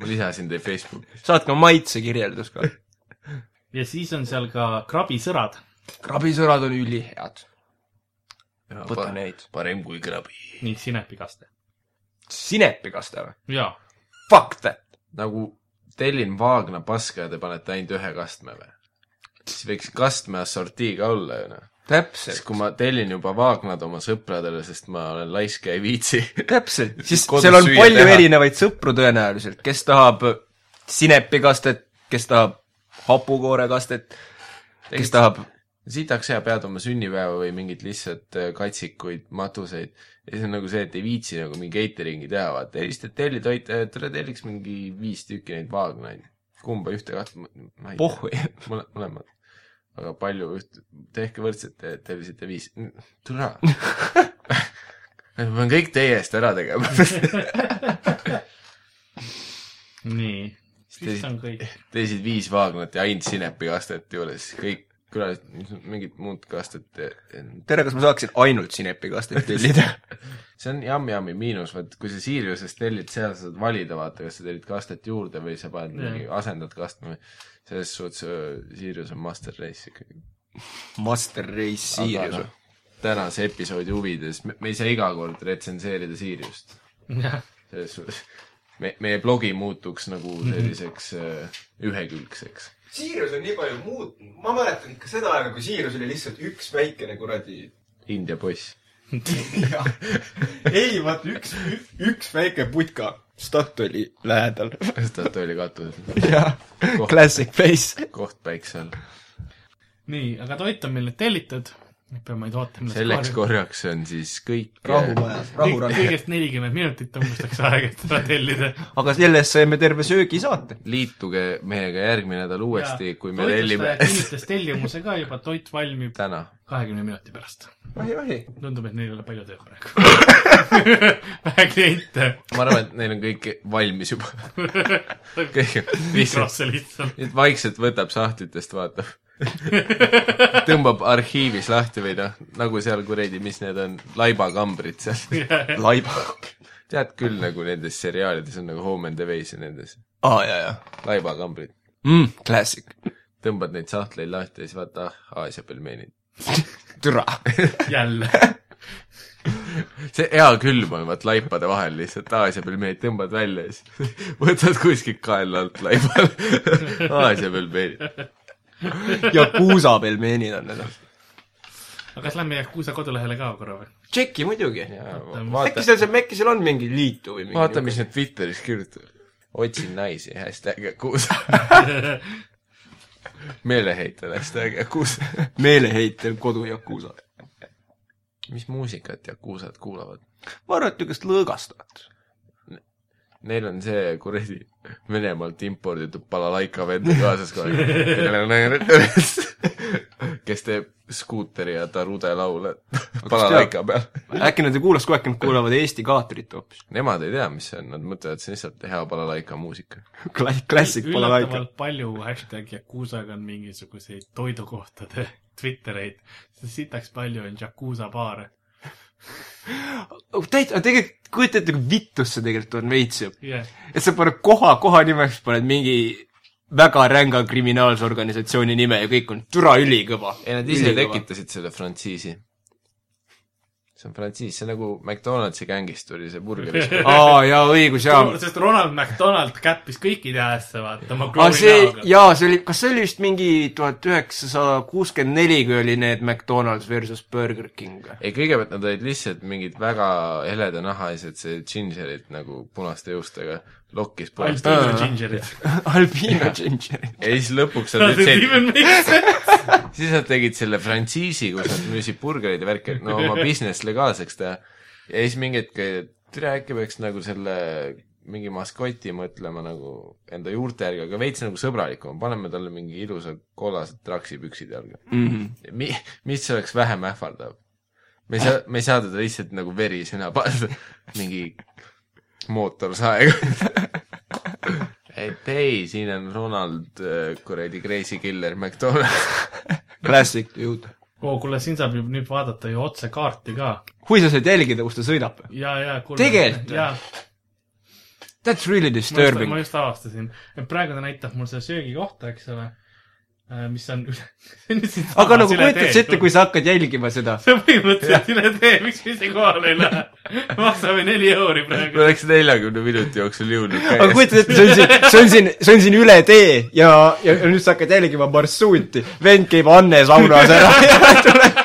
Ma lisasin teid Facebooki. saatke maitsekirjeldus ka. ja siis on seal ka krabisõrad. krabisõrad on ülihead. võta neid. parem kui krabi. ning sinepikaste. sinepikaste või? jaa, Fuck that. nagu tellin Vaagna paska ja te panete ainult ühe kastme või? siis võiks kastme assortii ka olla ju noh. täpselt, kui ma tellin juba Vaagnad oma sõpradele, sest ma olen laisk ja ei viitsi. täpselt, siis seal on palju teha. erinevaid sõpru tõenäoliselt, kes tahab sinepikastet, kes tahab hapukoorekastet, kes tahab sitaks hea pead oma sünnipäeva või mingit lihtsalt äh, katsikuid, matuseid. ja siis on nagu see, et ei viitsi nagu mingi catering'i teha, vaata, helistad tellitoite, tule telliks mingi viis tükki neid Vaagnaid. kumba, ühte, kahte, ma ei tea. pohhui. mõle-, mõlemad. Aga palju üht, tehke võrdselt, te tellisite viis. tule ära. ma pean kõik teie eest ära tegema. nii. Siis on kõik. tellisid viis Vaagnat ja ainult sinepikastet juures, kõik külalised, mingit muud kastet. tere, kas ma saaksin ainult sinepikastet tellida? see on Yum-Yumi miinus, vaat kui sa Siriusest tellid, seal sa saad valida, vaata, kas sa tellid kastet juurde või sa paned Jah. mingi, asendad kastme. selles suhtes äh, Sirius on master race ikkagi. Master Race Sirius noh, tänase episoodi huvides, me ei saa iga kord retsenseerida Siriust. jah, selles suhtes, me, meie blogi muutuks nagu Mhm. selliseks äh, ühekülgseks. Sirius on nii palju muutunud, ma mäletan ikka seda aega, kui Sirius oli lihtsalt üks väikene kuradi India poiss. ei, vaata üks, üks väike putka. Statoili lähedal. Statoili katusel, jah, classic face. koht päikse all. nii, aga toit on meil nüüd tellitud. Nüüd peame meid ootama. selleks korraks on siis kõik rahumajas, rahurann. kõigest nelikümmend minutit umbes läks aega, et seda tellida. aga sellest saime terve söögisaate. liituge meiega järgmine nädal uuesti, kui me tellime kinnitas tellimuse ka juba, toit valmib kahekümne minuti pärast. ohi, ohi. tundub, et neil ei ole palju tööd praegu. vähe kliente. ma arvan, et neil on kõik valmis juba. kõik lihtsalt, mikrosse lihtsalt. nüüd vaikselt võtab sahtlitest, vaatab. tõmbab arhiivis lahti või noh, nagu seal kuradi, mis need on, laibakambrid seal. laiba. tead küll, nagu nendes seriaalides on nagu Home and Away's ja nendes aa, jaa, jaa laibakambrid. mm,. Classic. tõmbad neid sahtleid lahti ja siis vaata, ah, Aasia pelmeenid. türa. jälle. see hea külm on, vaat laipade vahel lihtsalt Aasia pelmeenid tõmbad välja ja siis võtad kuskilt kaela alt laibal. Aasia pelmeenid. Yakuusa pelmeenid on need. aga kas lähme Yakuusa kodulehele ka korra või? tšeki muidugi. Vaata- äkki seal, äkki seal on mingi liitu või mingi vaata, mis nad Twitteris kirjutavad. otsin naisi, hashtag Yakuusa. meeleheitel, hashtag Yakuusa. meeleheitel kodu Yakuusa. mis muusikat Yakuusad kuulavad? ma arvan, et niisugust lõõgastavat. Neil on see kuradi Venemaalt imporditud balalaika vend kaasas kogu aeg. kes teeb skuuteri ja Tarude laule balalaika peal. äkki nad ei kuulaks kogu aeg, nad kuulavad Eesti kaatrit hoopis. Nemad ei tea, mis see on, nad mõtlevad, see on lihtsalt hea balalaika muusika. Klass-, klassik balalaika. üllatavalt palju hashtag Yakuusaga on mingisuguseid toidukohtade Twittereid, sitaks palju on Yakuusa baare. Oh, täitsa, tegelikult kujuta ette, kui vitus see tegelikult on veits ju. jah, et sa paned koha, koha nimeks paned mingi väga ränga kriminaalse organisatsiooni nime ja kõik on türa ülikõva. ei, nad ise. tekitasid selle frantsiisi. On frantsiis, see on nagu McDonaldsi gängistur ja see burgeri sport. aa, jaa, õigus, jaa. sest Ronald McDonald käppis kõikide häälesse, vaata, oma klooni see, näoga. jaa, see oli, kas see oli vist mingi tuhat üheksasada kuuskümmend neli, kui oli need McDonalds versus Burger King ei, kõigepealt nad olid lihtsalt mingid väga heleda nahaised, see gingerid nagu punaste juustega, lokkis punaste Alpino Gingerid. Albino Ginger. ja siis lõpuks even make sense. siis nad tegid selle frantsiisi, kus nad müüsid burgereid ja värki, et no oma business legaalseks teha. ja siis mingi hetk, tere, äkki peaks nagu selle mingi maskoti mõtlema nagu enda juurte järgi, aga veits nagu sõbralikum, paneme talle mingi ilusa kollased traksipüksid jalga. Mi-, mis oleks vähem ähvardav? me ei saa, me ei saa teda lihtsalt nagu verisena panna, mingi mootorsaega. et ei, siin on Ronald äh, kuradi Crazy Killer McDonald. Classic dude. oo, kuule, siin saab ju nüüd vaadata ju otse kaarti ka. kui sa saad jälgida, kus ta sõidab. ja, ja. Tegelikult? jaa, That's really ma just, disturbing ma. just avastasin, et praegu ta näitab mul seda söögikohta, eks ole, mis on üle. aga nagu kujutad sa ette, kui sa hakkad jälgima seda. see on põhimõtteliselt üle tee, miks me ise kohale ei lähe? maksame neli euri me praegu. oleks neljakümne minuti jooksul jõudnud aga kujutad ette, see on siin, see on siin, see on siin üle tee ja, ja nüüd sa hakkad jälgima marsruuti. vend käib Anne saunas ära ja tuleb.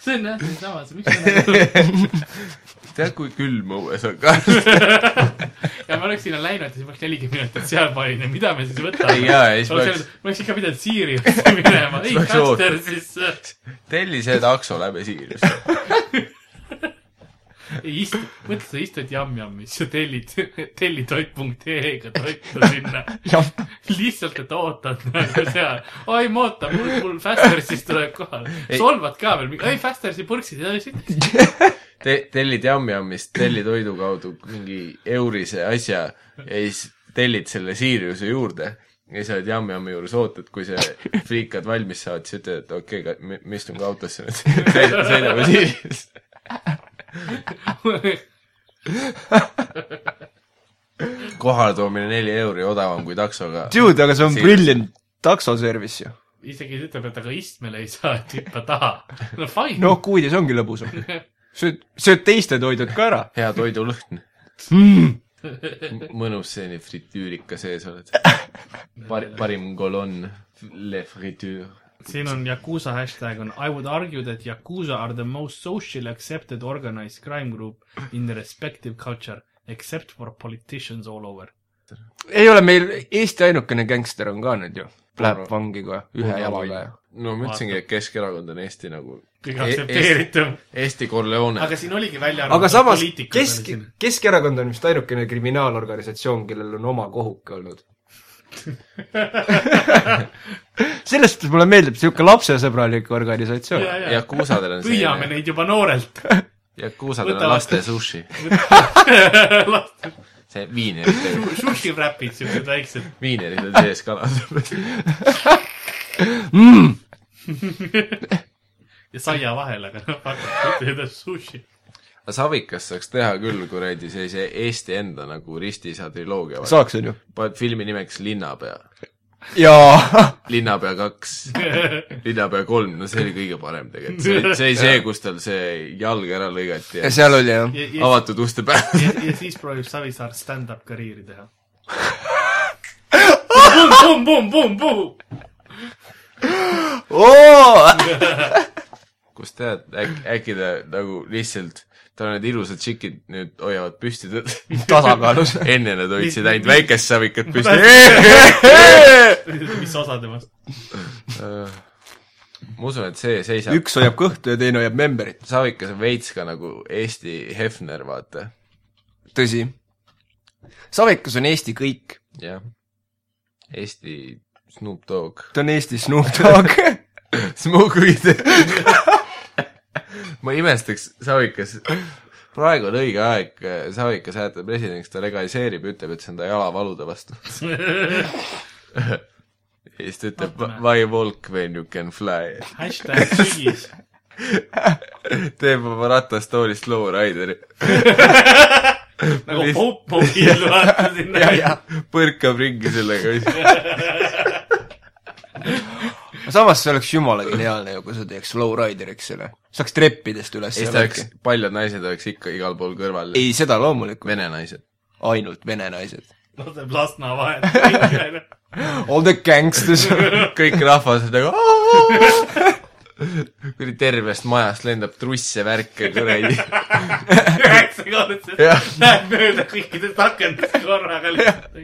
see on jah, siinsamas, miks me nagu tead, kui külm õues on ka? ja ma oleks sinna läinud ja siis ma oleks nelikümmend minutit seal valida, mida me siis võtame. Ei, jaa, ja siis ma oleks ma oleks ikka pidanud Siiri juurde minema, ei, peaks Caster siis, telli see takso läbi Siirist. ei istu, mõtle, sa istud Yum-Yum'is ja tellid, tellitoit.ee-ga toitu sinna. lihtsalt, et ootad nagu seal. oi, ma ootan, mul, mul Fastersis tuleb kohale. Ei. solvad ka veel, ei Fastersi purksid ja siis Te-, tellid Yum-Yumist tellitoidu kaudu mingi eurise asja ja siis tellid selle Siiriuse juurde ja siis oled Yum-Yumi juures, ootad, kui see friikad valmis saavad, siis ütled, et okei okay,, ma istun ka autosse nüüd. sõidame Siirist. kohaletoomine neli euri odavam kui taksoga. Dude, aga see on Siin- brilliant taksoservice ju. isegi ütleb, et aga istmele ei saa, et hüppa taha. no fine. noh, kuudis ongi lõbusam. sööd, sööd teiste toidud ka ära hea toidulõhn. mm.. mõnus selline fritüürika sees oled. Par-, parim kolonn, le fritüür. siin on Yakuusa hashtag on I would argue that Yakuusa are the most socially accepted organized crime group in the respective culture except for politicians all over. ei ole meil Eesti ainukene gängster on ka nüüd ju. Läheb vangi kohe ühe jalaga ja. No ma ütlesingi, et Keskerakond on Eesti nagu kõige E- aktsepteeritum. Eesti Corleone. aga siin oligi välja aga samas Kesk Keskerakond on vist ainukene kriminaalorganisatsioon, kellel on oma kohuke olnud. sellest mulle meeldib niisugune lapsesõbralik organisatsioon. ja, ja, Yakuusadel on püüame neid juba noorelt. Yakuusadel on Võtavad- laste sushi. see viinerid, Sushi wrap'id, siuksed väiksed. viinerid on sees kalas. Mm. Ja saia vahel, aga noh, vaata, ütled sushi. Savikas saaks teha küll kuradi sellise Eesti enda nagu Ristiisa triloogia. saaks, on ju. paned filmi nimeks Linnapea. jaa. linnapea kaks, linnapea kolm, no see oli kõige parem tegelikult. see oli, see oli see, kus tal see jalg ära lõigati ja ja seal oli jah. ja, ja, avatud uste peal. ja, ja siis proovib Savisaar stand-up karjääri teha. Pum, pum, pum, pum. kus tead, äkki, äkki ta nagu lihtsalt, tal need ilusad tšikid nüüd hoiavad püsti teda. tasakaalus. enne nad hoidsid ainult väikest savikat püsti. mis osa temast? ma usun, et see seisab. üks hoiab kõhtu ja teine hoiab memberit. savikas on veits ka nagu Eesti Hefner, vaata. tõsi. Savikas on Eesti kõik. jah. Eesti Snoop Dogg. ta on Eesti Snoop Dogg. Smoke weed. ma imestaks, Savikas, praegu on õige aeg Savikas hääletada presidendiks, ta legaliseerib, ütleb, et see on ta jalavalude vastu. ja siis ta ütleb why walk when you can fly. hashtag sügis. teeb oma ratastoolist lowrideri. nagu popmobiil, vaata sinna. põrkab ringi sellega. samas see oleks jumala geniaalne ju, kui sa teeks lowrideriks selle. saaks treppidest üles siis ta oleks, paljud naised oleks ikka igal pool kõrval. ei, seda loomulikult, vene naised. ainult vene naised. laseb Lasna vahet. All the gangsters. kõik rahvas on nagu kuradi tervest majast lendab trusse, värke, kuradi. üheksakordselt läheb mööda kõikidest akendest korraga lihtsalt.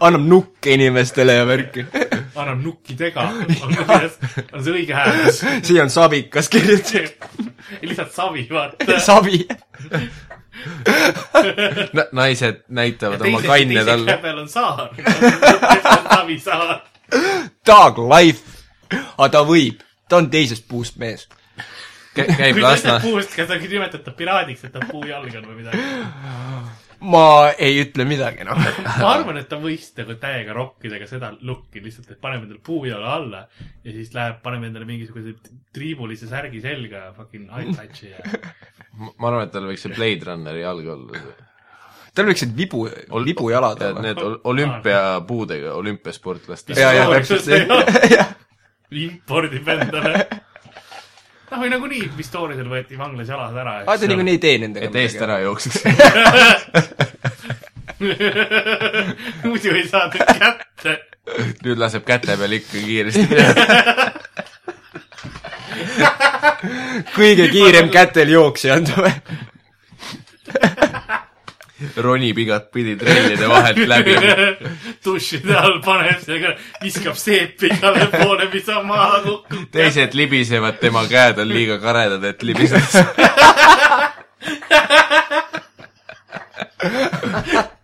annab nukke inimestele ja värki. Annab nukkidega, on kuidas, on see õige hääldus. siia on Savikas kirjutatud. lihtsalt savi, vaata. Savi. naised näitavad oma teise talle käe. peal on saar. savi saar. Dog life. aga ta võib, ta on teisest puust mees. käib kui ta Lasna ütleb, puust, kas ta nimetab ta piraadiks, et ta puujalg on või midagi. Ma ei ütle midagi, noh. ma arvan, et ta võiks nagu täiega rokkida ka seda lukki lihtsalt, et paneme endale puujala alla ja siis läheb, paneme endale mingisuguse triibulise särgi selga ja fucking eye patch'i ja ma arvan, et tal võiks see Blade Runneri jalg olla. tal võiks need vibu, vibujalad olla. Need ol- olümpiapuudega olümpiasportlaste. Ja, ja, täpselt impordib endale. noh, või nagunii Pistoriusel võeti vanglas jalad ära. aa, ta niikuinii ei tee nendega et eest ära jookseks. muidu ei saa nüüd kätte. nüüd laseb käte peal ikka kiiresti minema. kõige kiirem kätel jooksja on ta või? ronib igatpidi trellide vahelt läbi. dušide all paneb sellega, viskab seepi igale poole, mis on maha kukkunud. teised libisevad, tema käed on liiga karedad, et libiseda.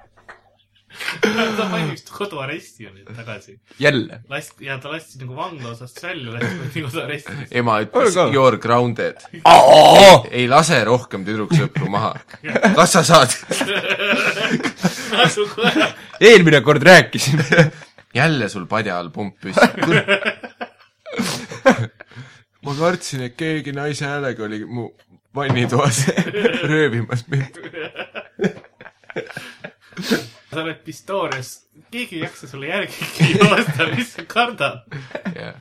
ta pani vist koduaresti ju nüüd tagasi. jälle. lasti, ja ta lasti nagu vangla osast välja, lasti koduaresti. ema ütles you are grounded. ei lase rohkem tüdruksõpru maha. kas sa saad? eelmine kord rääkisime. jälle sul padja all pump püsti. ma kartsin, et keegi naise häälega oli mu vannitoas röövimas mind. Sa oled Pistorius, keegi ei jaksa sulle järgi joosta, mis sa kardad? jah.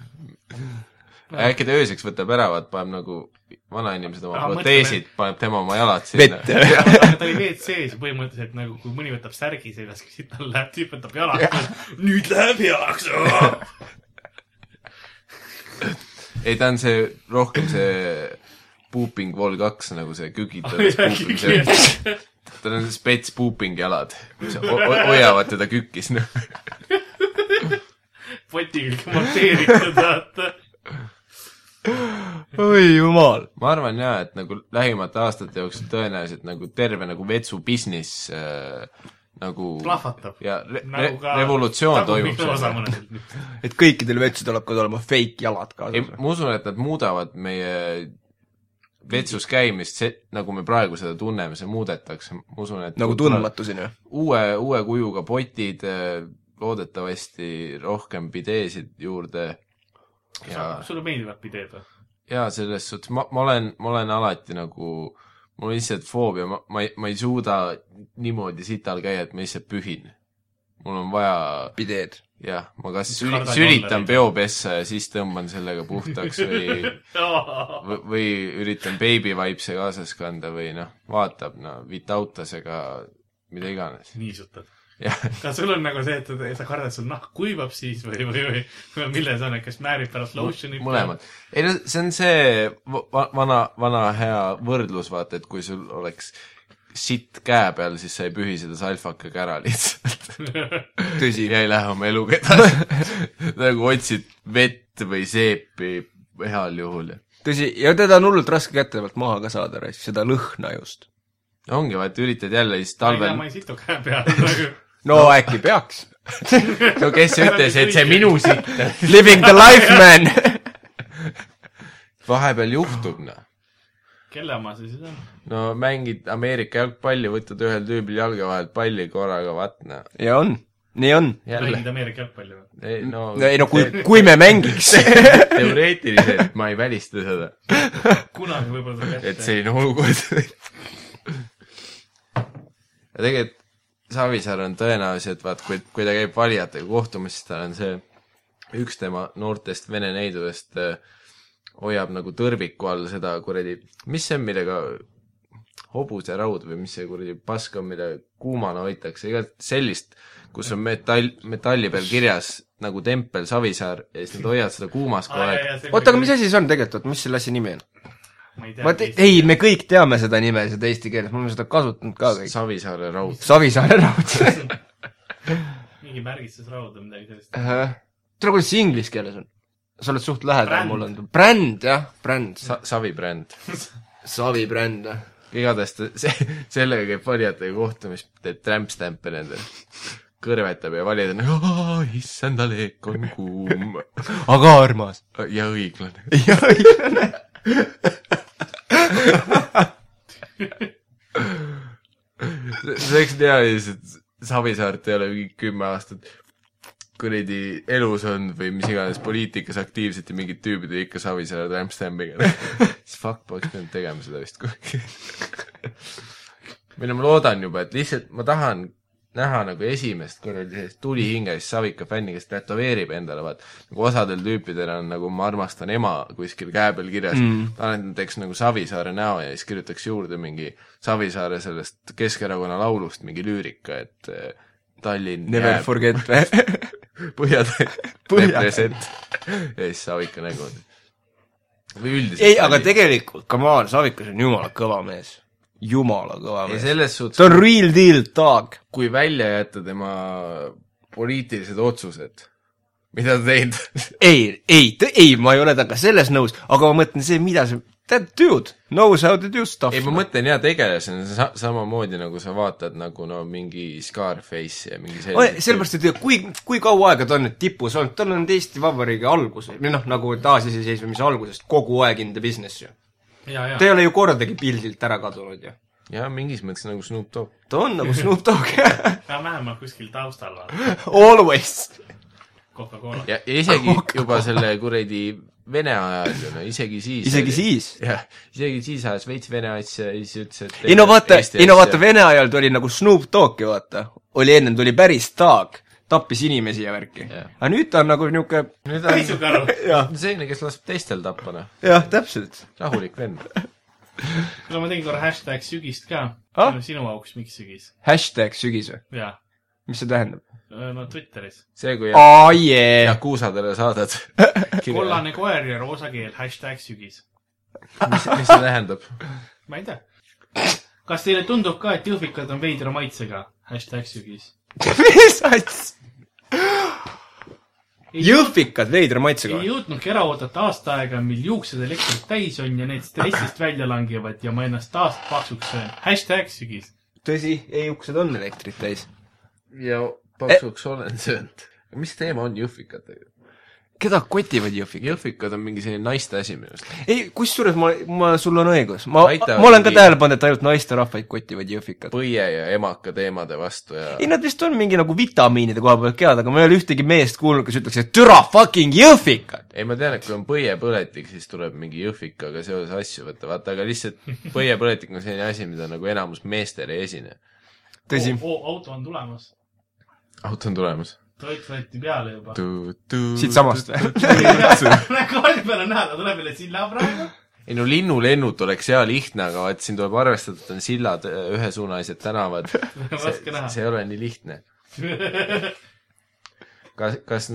äkki ta ööseks võtab ära, vaat paneb nagu vanainimesed oma Aa, proteesid, paneb tema oma jalad sinna. ta oli WC-s põhimõtteliselt nagu, kui mõni võtab särgi seljas, siis tal läheb, tüüp võtab jalaks. nüüd läheb jalaks. ei, ta on see, rohkem see pooping vol kaks nagu see kükitav pooping, see, tal on spets pooping jalad, mis ho- ho- hoiavad teda kükis, noh. poti külge monteeritud, vaata. oi jumal. ma arvan jaa, et nagu lähimate aastate jooksul tõenäoliselt nagu terve nagu vetsu business äh, nagu plahvatab. ja re nagu ka revolutsioon toimub seal. et kõikidel vetsadel hakkavad olema fake jalad ei, kaasas. ma usun, et nad muudavad meie vetsus käimist, see, nagu me praegu seda tunneme, see muudetakse, ma usun, et nagu tundmatuseni või? uue, uue kujuga potid, loodetavasti rohkem pideesid juurde ja, sulle meeldivad pideed või? ja selles suhtes ma, ma olen, ma olen alati nagu, mul on lihtsalt foobia, ma, ma ei, ma ei suuda niimoodi sital käia, et ma lihtsalt pühin. Mul on vaja, pideed. jah, ma kas süli, sülitan peopessa ja siis tõmban sellega puhtaks või või- või üritan baby vibes'e kaasas kanda või noh, vaatab, no vitautasega, mida iganes. niisutad. kas sul on nagu see, et sa kardad, sul nahk kuivab siis või, või, või, või milles on, et kas määrib pärast lotion'it? mõlemad. ei no see on see va- vana, vana hea võrdlus, vaata, et kui sul oleks sitt käe peal, siis sa ei pühi seda salfakaga ära lihtsalt. tõsi. ja ei lähe oma eluga edasi. nagu otsid vett või seepi heal juhul ja tõsi, ja teda on hullult raske kätte pealt maha ka saada, seda lõhna just. ongi, vaata, üritad jälle siis talvel. talvel ma ei situ käe peal nagu. no äkki peaks. no kes ütles, et see minu sitt Living the life, man. vahepeal juhtub, noh. Kelle oma see siis on? no mängid Ameerika jalgpalli, võtad ühel tüübil jalge vahelt palli korraga, vaat noh. ja on, nii on. jälle mängid, Ameerika jalgpalli või? ei no ei no kui, kui me mängiks. teoreetiliselt ma ei välista seda, kunagi võib-olla tuleb et ette. selline olukord. ja tegelikult Savisaar on tõenäoliselt, vaat kui, kui ta käib valijatega kohtumas, siis tal on see üks tema noortest vene neidudest äh, hoiab nagu tõrviku all seda kuradi, mis see on, millega hobuseraud või mis see kuradi pask on, mille kuumana hoitakse, igat sellist, kus on metall, metalli peal kirjas nagu tempel Savisaar ja siis nad hoiavad seda kuumas kogu aeg. oota, aga mis asi see on tegelikult, mis selle asja nimi on? ma ei tea te-, ei, me kõik teame seda nime, seda eesti keeles, me oleme seda kasutanud ka kõik. Savisaare raud. Savisaare raud. mingi märgistusraud või midagi sellist. tere, kuidas see inglise keeles on? Sa oled suht lähedal mul on bränd, jah, bränd. Sa-, Savi bränd. Savi bränd, jah. igatahes ta, see, sellega käib valijatega kohtumist, teeb trampstampe nendele. kõrvetab ja valijad on, issand, leek on kuum aga armas. ja õiglane. ja õiglane. see oleks hea lihtsalt, Savisaart ei ole mingi kümme aastat kuradi elus olnud või mis iganes poliitikas aktiivselt ja mingid tüübid olid ikka Savisaare trampstampiga. siis fuck, poleks pidanud tegema seda vist kuhugi. või no ma loodan juba, et lihtsalt ma tahan näha nagu esimest kuradi sellist tulihingest Savika fänni, kes tätoveerib endale, vaat nagu osadel tüüpidel on nagu ma armastan ema kuskil käe peal kirjas mm., tahan, et nad teeks nagu Savisaare näo ja siis kirjutaks juurde mingi Savisaare sellest Keskerakonna laulust mingi lüürika, et Tallinn Never jääb forget või? põhja Põhja- represent ja siis Savika nägu. või üldiselt. ei, aga tegelikult, come on, Savikas on jumala kõva mees. jumala kõva mees. ta on real deal dog. kui välja jätta tema poliitilised otsused, mida ta teinud ei, ei, ei, ma ei ole temaga selles nõus, aga ma mõtlen see, mida see, that dude knows how to do stuff. ei, ma mõtlen hea tegelasena sa, samamoodi nagu sa vaatad nagu no mingi Scarface ja mingi selline sellepärast, et kui, kui kaua aega ta on nüüd tipus olnud, tal on Eesti Vabariigi algus või noh, nagu taasiseseisvumise algusest kogu aeg in the business ju. ja, ja ta ei ole ju kordagi pildilt ära kadunud ju. jah, mingis mõttes nagu Snoop Dogg. ta on nagu Snoop Dogg ja vähemalt kuskil taustal vaata, Always. Coca-Cola. ja, ja isegi juba selle kuradi Vene ajal ju, no isegi siis isegi siis. jah, isegi siis ajas veits vene asja ja siis ütles, et ei no vaata, ei no vaata, Vene ajal tuli nagu Snoop Dogg ju vaata, oli ennem tuli päris Dogg, tappis inimesi ja värki aga nüüd ta on nagu niisugune, nüüd on selline, kes laseb teistel tappa, noh. jah, täpselt. rahulik vend. kuule, ma tegin korra hashtag sügist ka Ah? ah?. sinu auks, miks sügis? hashtag sügis või? jaa, mis see tähendab? no Twitteris. see, kui aa jee, Yakuusadele saadad kollane koer ja roosa keel, hashtag sügis. mis, mis see tähendab? ma ei tea. kas teile tundub ka, et jõhvikad on veidra maitsega? hashtag sügis. mis asja? jõhvikad veidra maitsega ei. jõudnudki ära oodata aasta aega, mil juuksed elektrit täis on ja need stressist välja langevad ja ma ennast taas paksuks söön. hashtag sügis. tõsi, e-uksed on elektrit täis. Ja paksuks olen söönud. mis teema on jõhvikatega? keda kotivad jõhvikad? jõhvikad on mingi selline naiste asi minu arust. ei, kusjuures ma, ma, sul on õigus, ma, ma olen ka tähele pannud, et ainult naisterahvaid kotivad jõhvikad. põie ja emaka teemade vastu ja ei, nad vist on mingi nagu vitamiinide koha pealt kead, aga ma ei ole ühtegi meest kuulnud, kes ütleks, et türa fucking jõhvikad. ei, ma tean, et kui on põiepõletik, siis tuleb mingi jõhvikaga seoses asju võtta, vaata, aga lihtsalt põiepõletik on selline asi, mida nagu enamus meestel ei esine. tõsi. auto on tulemas. Auto on tulemas. toit võeti peale juba. siitsamast või? kaardi peal on näha, ta tuleb üle silla praegu. ei no linnulennut oleks hea lihtne, aga vaat siin tuleb arvestada, et on sillad, ühesuunalised tänavad. näha. see ei ole nii lihtne. kas, kas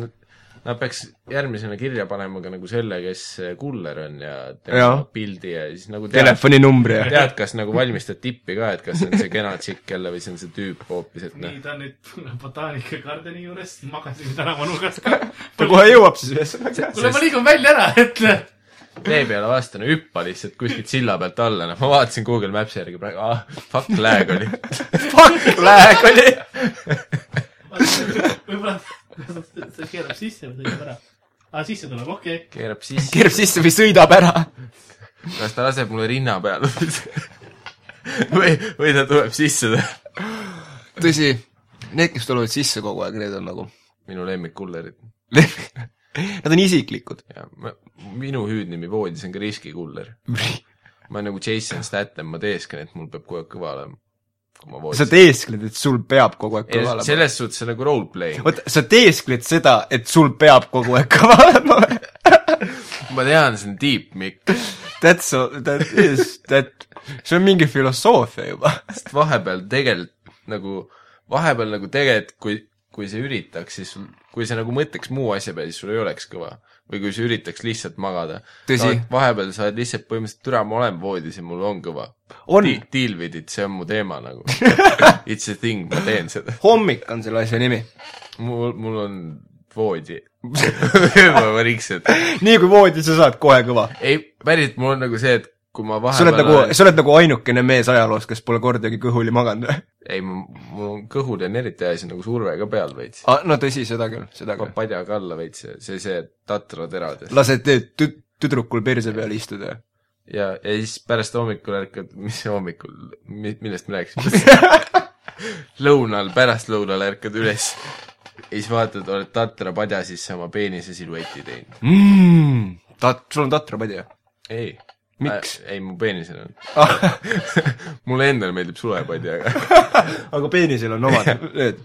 nad peaks järgmisena kirja panema ka nagu selle, kes kuller on ja Jah. pildi ja siis nagu tead, telefoninumbri ja. tead, kas nagu valmistad tippi ka, et kas see on see kena tšikk jälle või see on see tüüp hoopis, et noh nii, ta on nüüd botaanikakardeni juures, magasin tänava nurgas ka. ta kohe jõuab siis ühesõnaga. kuule, ma liigun välja ära, et tee peale vastu, no hüppa lihtsalt kuskilt silla pealt alla, noh, ma vaatasin Google Maps'i järgi praegu, ah, fuck lag oli. Fuck, lag oli. võib-olla see keerab sisse või sõidab ära. aa, sisse tuleb, okei okay.. keerab sisse, keerab sisse või sõidab ära. kas ta laseb mulle rinna peale või, või ta tuleb sisse, tõsi, need, kes tulevad sisse kogu aeg, need on nagu minu lemmikkullerid. Nad on isiklikud. minu hüüdnimi voodis on ka riskikuller. ma olen nagu Jason Statham, ma teeskan, et mul peab kogu aeg kõva olema. Kui ma sa voodisin. teeskled, et sul peab kogu aeg kõva olema. selles suhtes nagu roleplaying. oota, sa teeskled seda, et sul peab kogu aeg kõva olema ma tean, see on deep, Mikk. That's all, that is, that, see on mingi filosoofia juba. sest vahepeal tegelikult nagu, vahepeal nagu tegelikult, kui, kui sa üritaks, siis sul, kui sa nagu mõtleks muu asja peale, siis sul ei oleks kõva. Või kui sa üritaks lihtsalt magada. Vahepeal sa oled lihtsalt põhimõtteliselt, türa, ma olen voodis ja mul on kõva. On. Deal with it, see on mu teema nagu. It's a thing, ma teen seda. hommik on selle asja nimi. mul, mul on voodi. ma vaikselt. nii kui voodis sa saad kohe kõva. ei, päriselt mul on nagu see, et kui ma sa oled vahepeal nagu, sa oled nagu ainukene mees ajaloos, kes pole kordagi kõhuli maganud või? ei, mul on kõhul on eriti asi nagu surve ka peal veits. Ah, no tõsi, seda küll, seda küll. padjaga alla veits see, see tatra terades. lased tüd-, tüdrukul perse peal istuda. ja, ja siis pärast hommikul ärkad, mis hommikul, millest me rääkisime? lõunal, pärastlõunal ärkad üles ja siis vaatad, oled tatra padja sisse oma peenise silueti teinud. mm,. Tat-, sul on tatrapadja? ei. Miks? ei, mu peenisel on. Ah, mulle endale meeldib sulepadja, aga aga peenisel on omad need.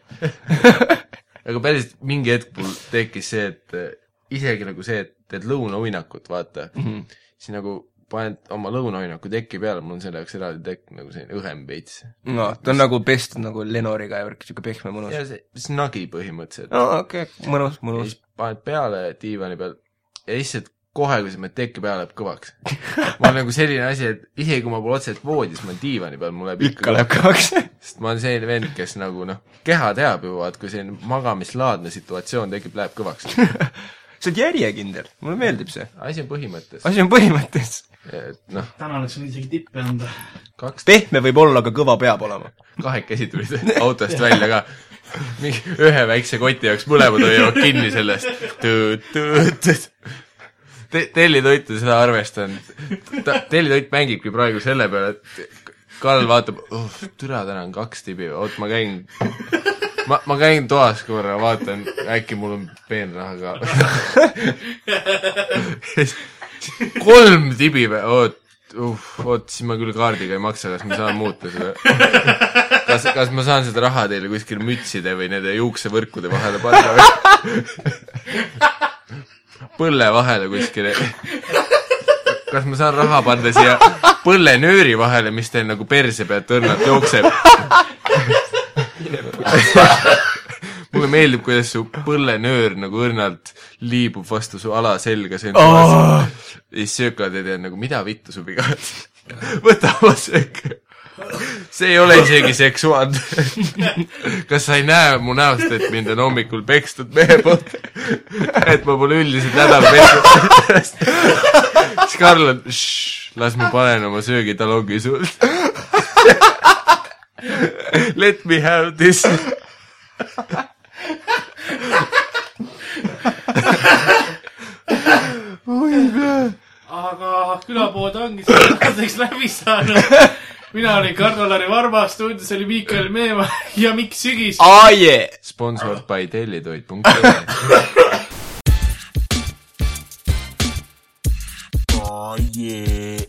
aga päris mingi hetk mul tekkis see, et äh, isegi nagu see, et teed lõunauinakut, vaata mm. -hmm. siis nagu paned oma lõunauinaku teki peale, mul on selle jaoks eraldi tekk nagu selline õhem veits. no ta on nagu pestud nagu Lenoriga ja värk, siuke pehme mõnus. ja see, snagi põhimõtteliselt. no okei okay,, mõnus, mõnus. paned peale diivani peal ja lihtsalt kohe, kui sa paned teki peale, läheb kõvaks. ma olen nagu selline asi, et isegi kui ma pole otseselt voodis, ma olen diivani peal, mul läheb ikka läheb kõvaks. sest ma olen selline vend, kes nagu noh, keha teab ju, vaat kui selline magamislaadne situatsioon tekib, läheb kõvaks. sa oled järjekindel, mulle meeldib see. asi on põhimõttes, asi on põhimõttes. et noh, täna oleks võinud isegi tippe anda. kaks, pehme võib olla, aga kõva peab olema. kahekesi tulid autost välja ka. mingi ühe väikse koti jaoks, mõlemad hoiavad kinni sellest. Te-, tellitoitu seda arvestanud. ta, tellitoit mängibki praegu selle peale, et Karl vaatab oh,, türa, täna on kaks tibi, oot ma käin, ma, ma käin toas korra, vaatan, äkki mul on peenraha ka. kolm tibi või, oot, uh, oot, siis ma küll kaardiga ei maksa, kas ma saan muuta seda? kas, kas ma saan seda raha teile kuskil mütside või nende juuksevõrkude vahele panna või? Põlle vahele kuskile. kas ma saan raha panna siia põllenööri vahele, mis teil nagu perse pealt õrnalt jookseb? mulle meeldib, kuidas su põllenöör nagu õrnalt liibub vastu su alaselga, see on oh. ja siis sööklad ja tead nagu, mida vittu su viga on? võta oma söök. See ei ole isegi seksuaalne. kas sa ei näe mu näost, et mind on hommikul pekstud mehe poolt? et ma pole üldiselt nädal Karl on, las ma panen oma söögitalongi sulle. Let me have this. aga külapood ongi tänaseks läbi saanud. Mina olin Karl-Lari Varma, stuudios oli Miikael Meemaa ja Mikk Sügis. aa jee. sponsored by tellitoit.ee Oh yeah.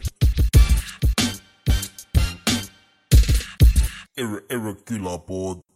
Erre, erre külapood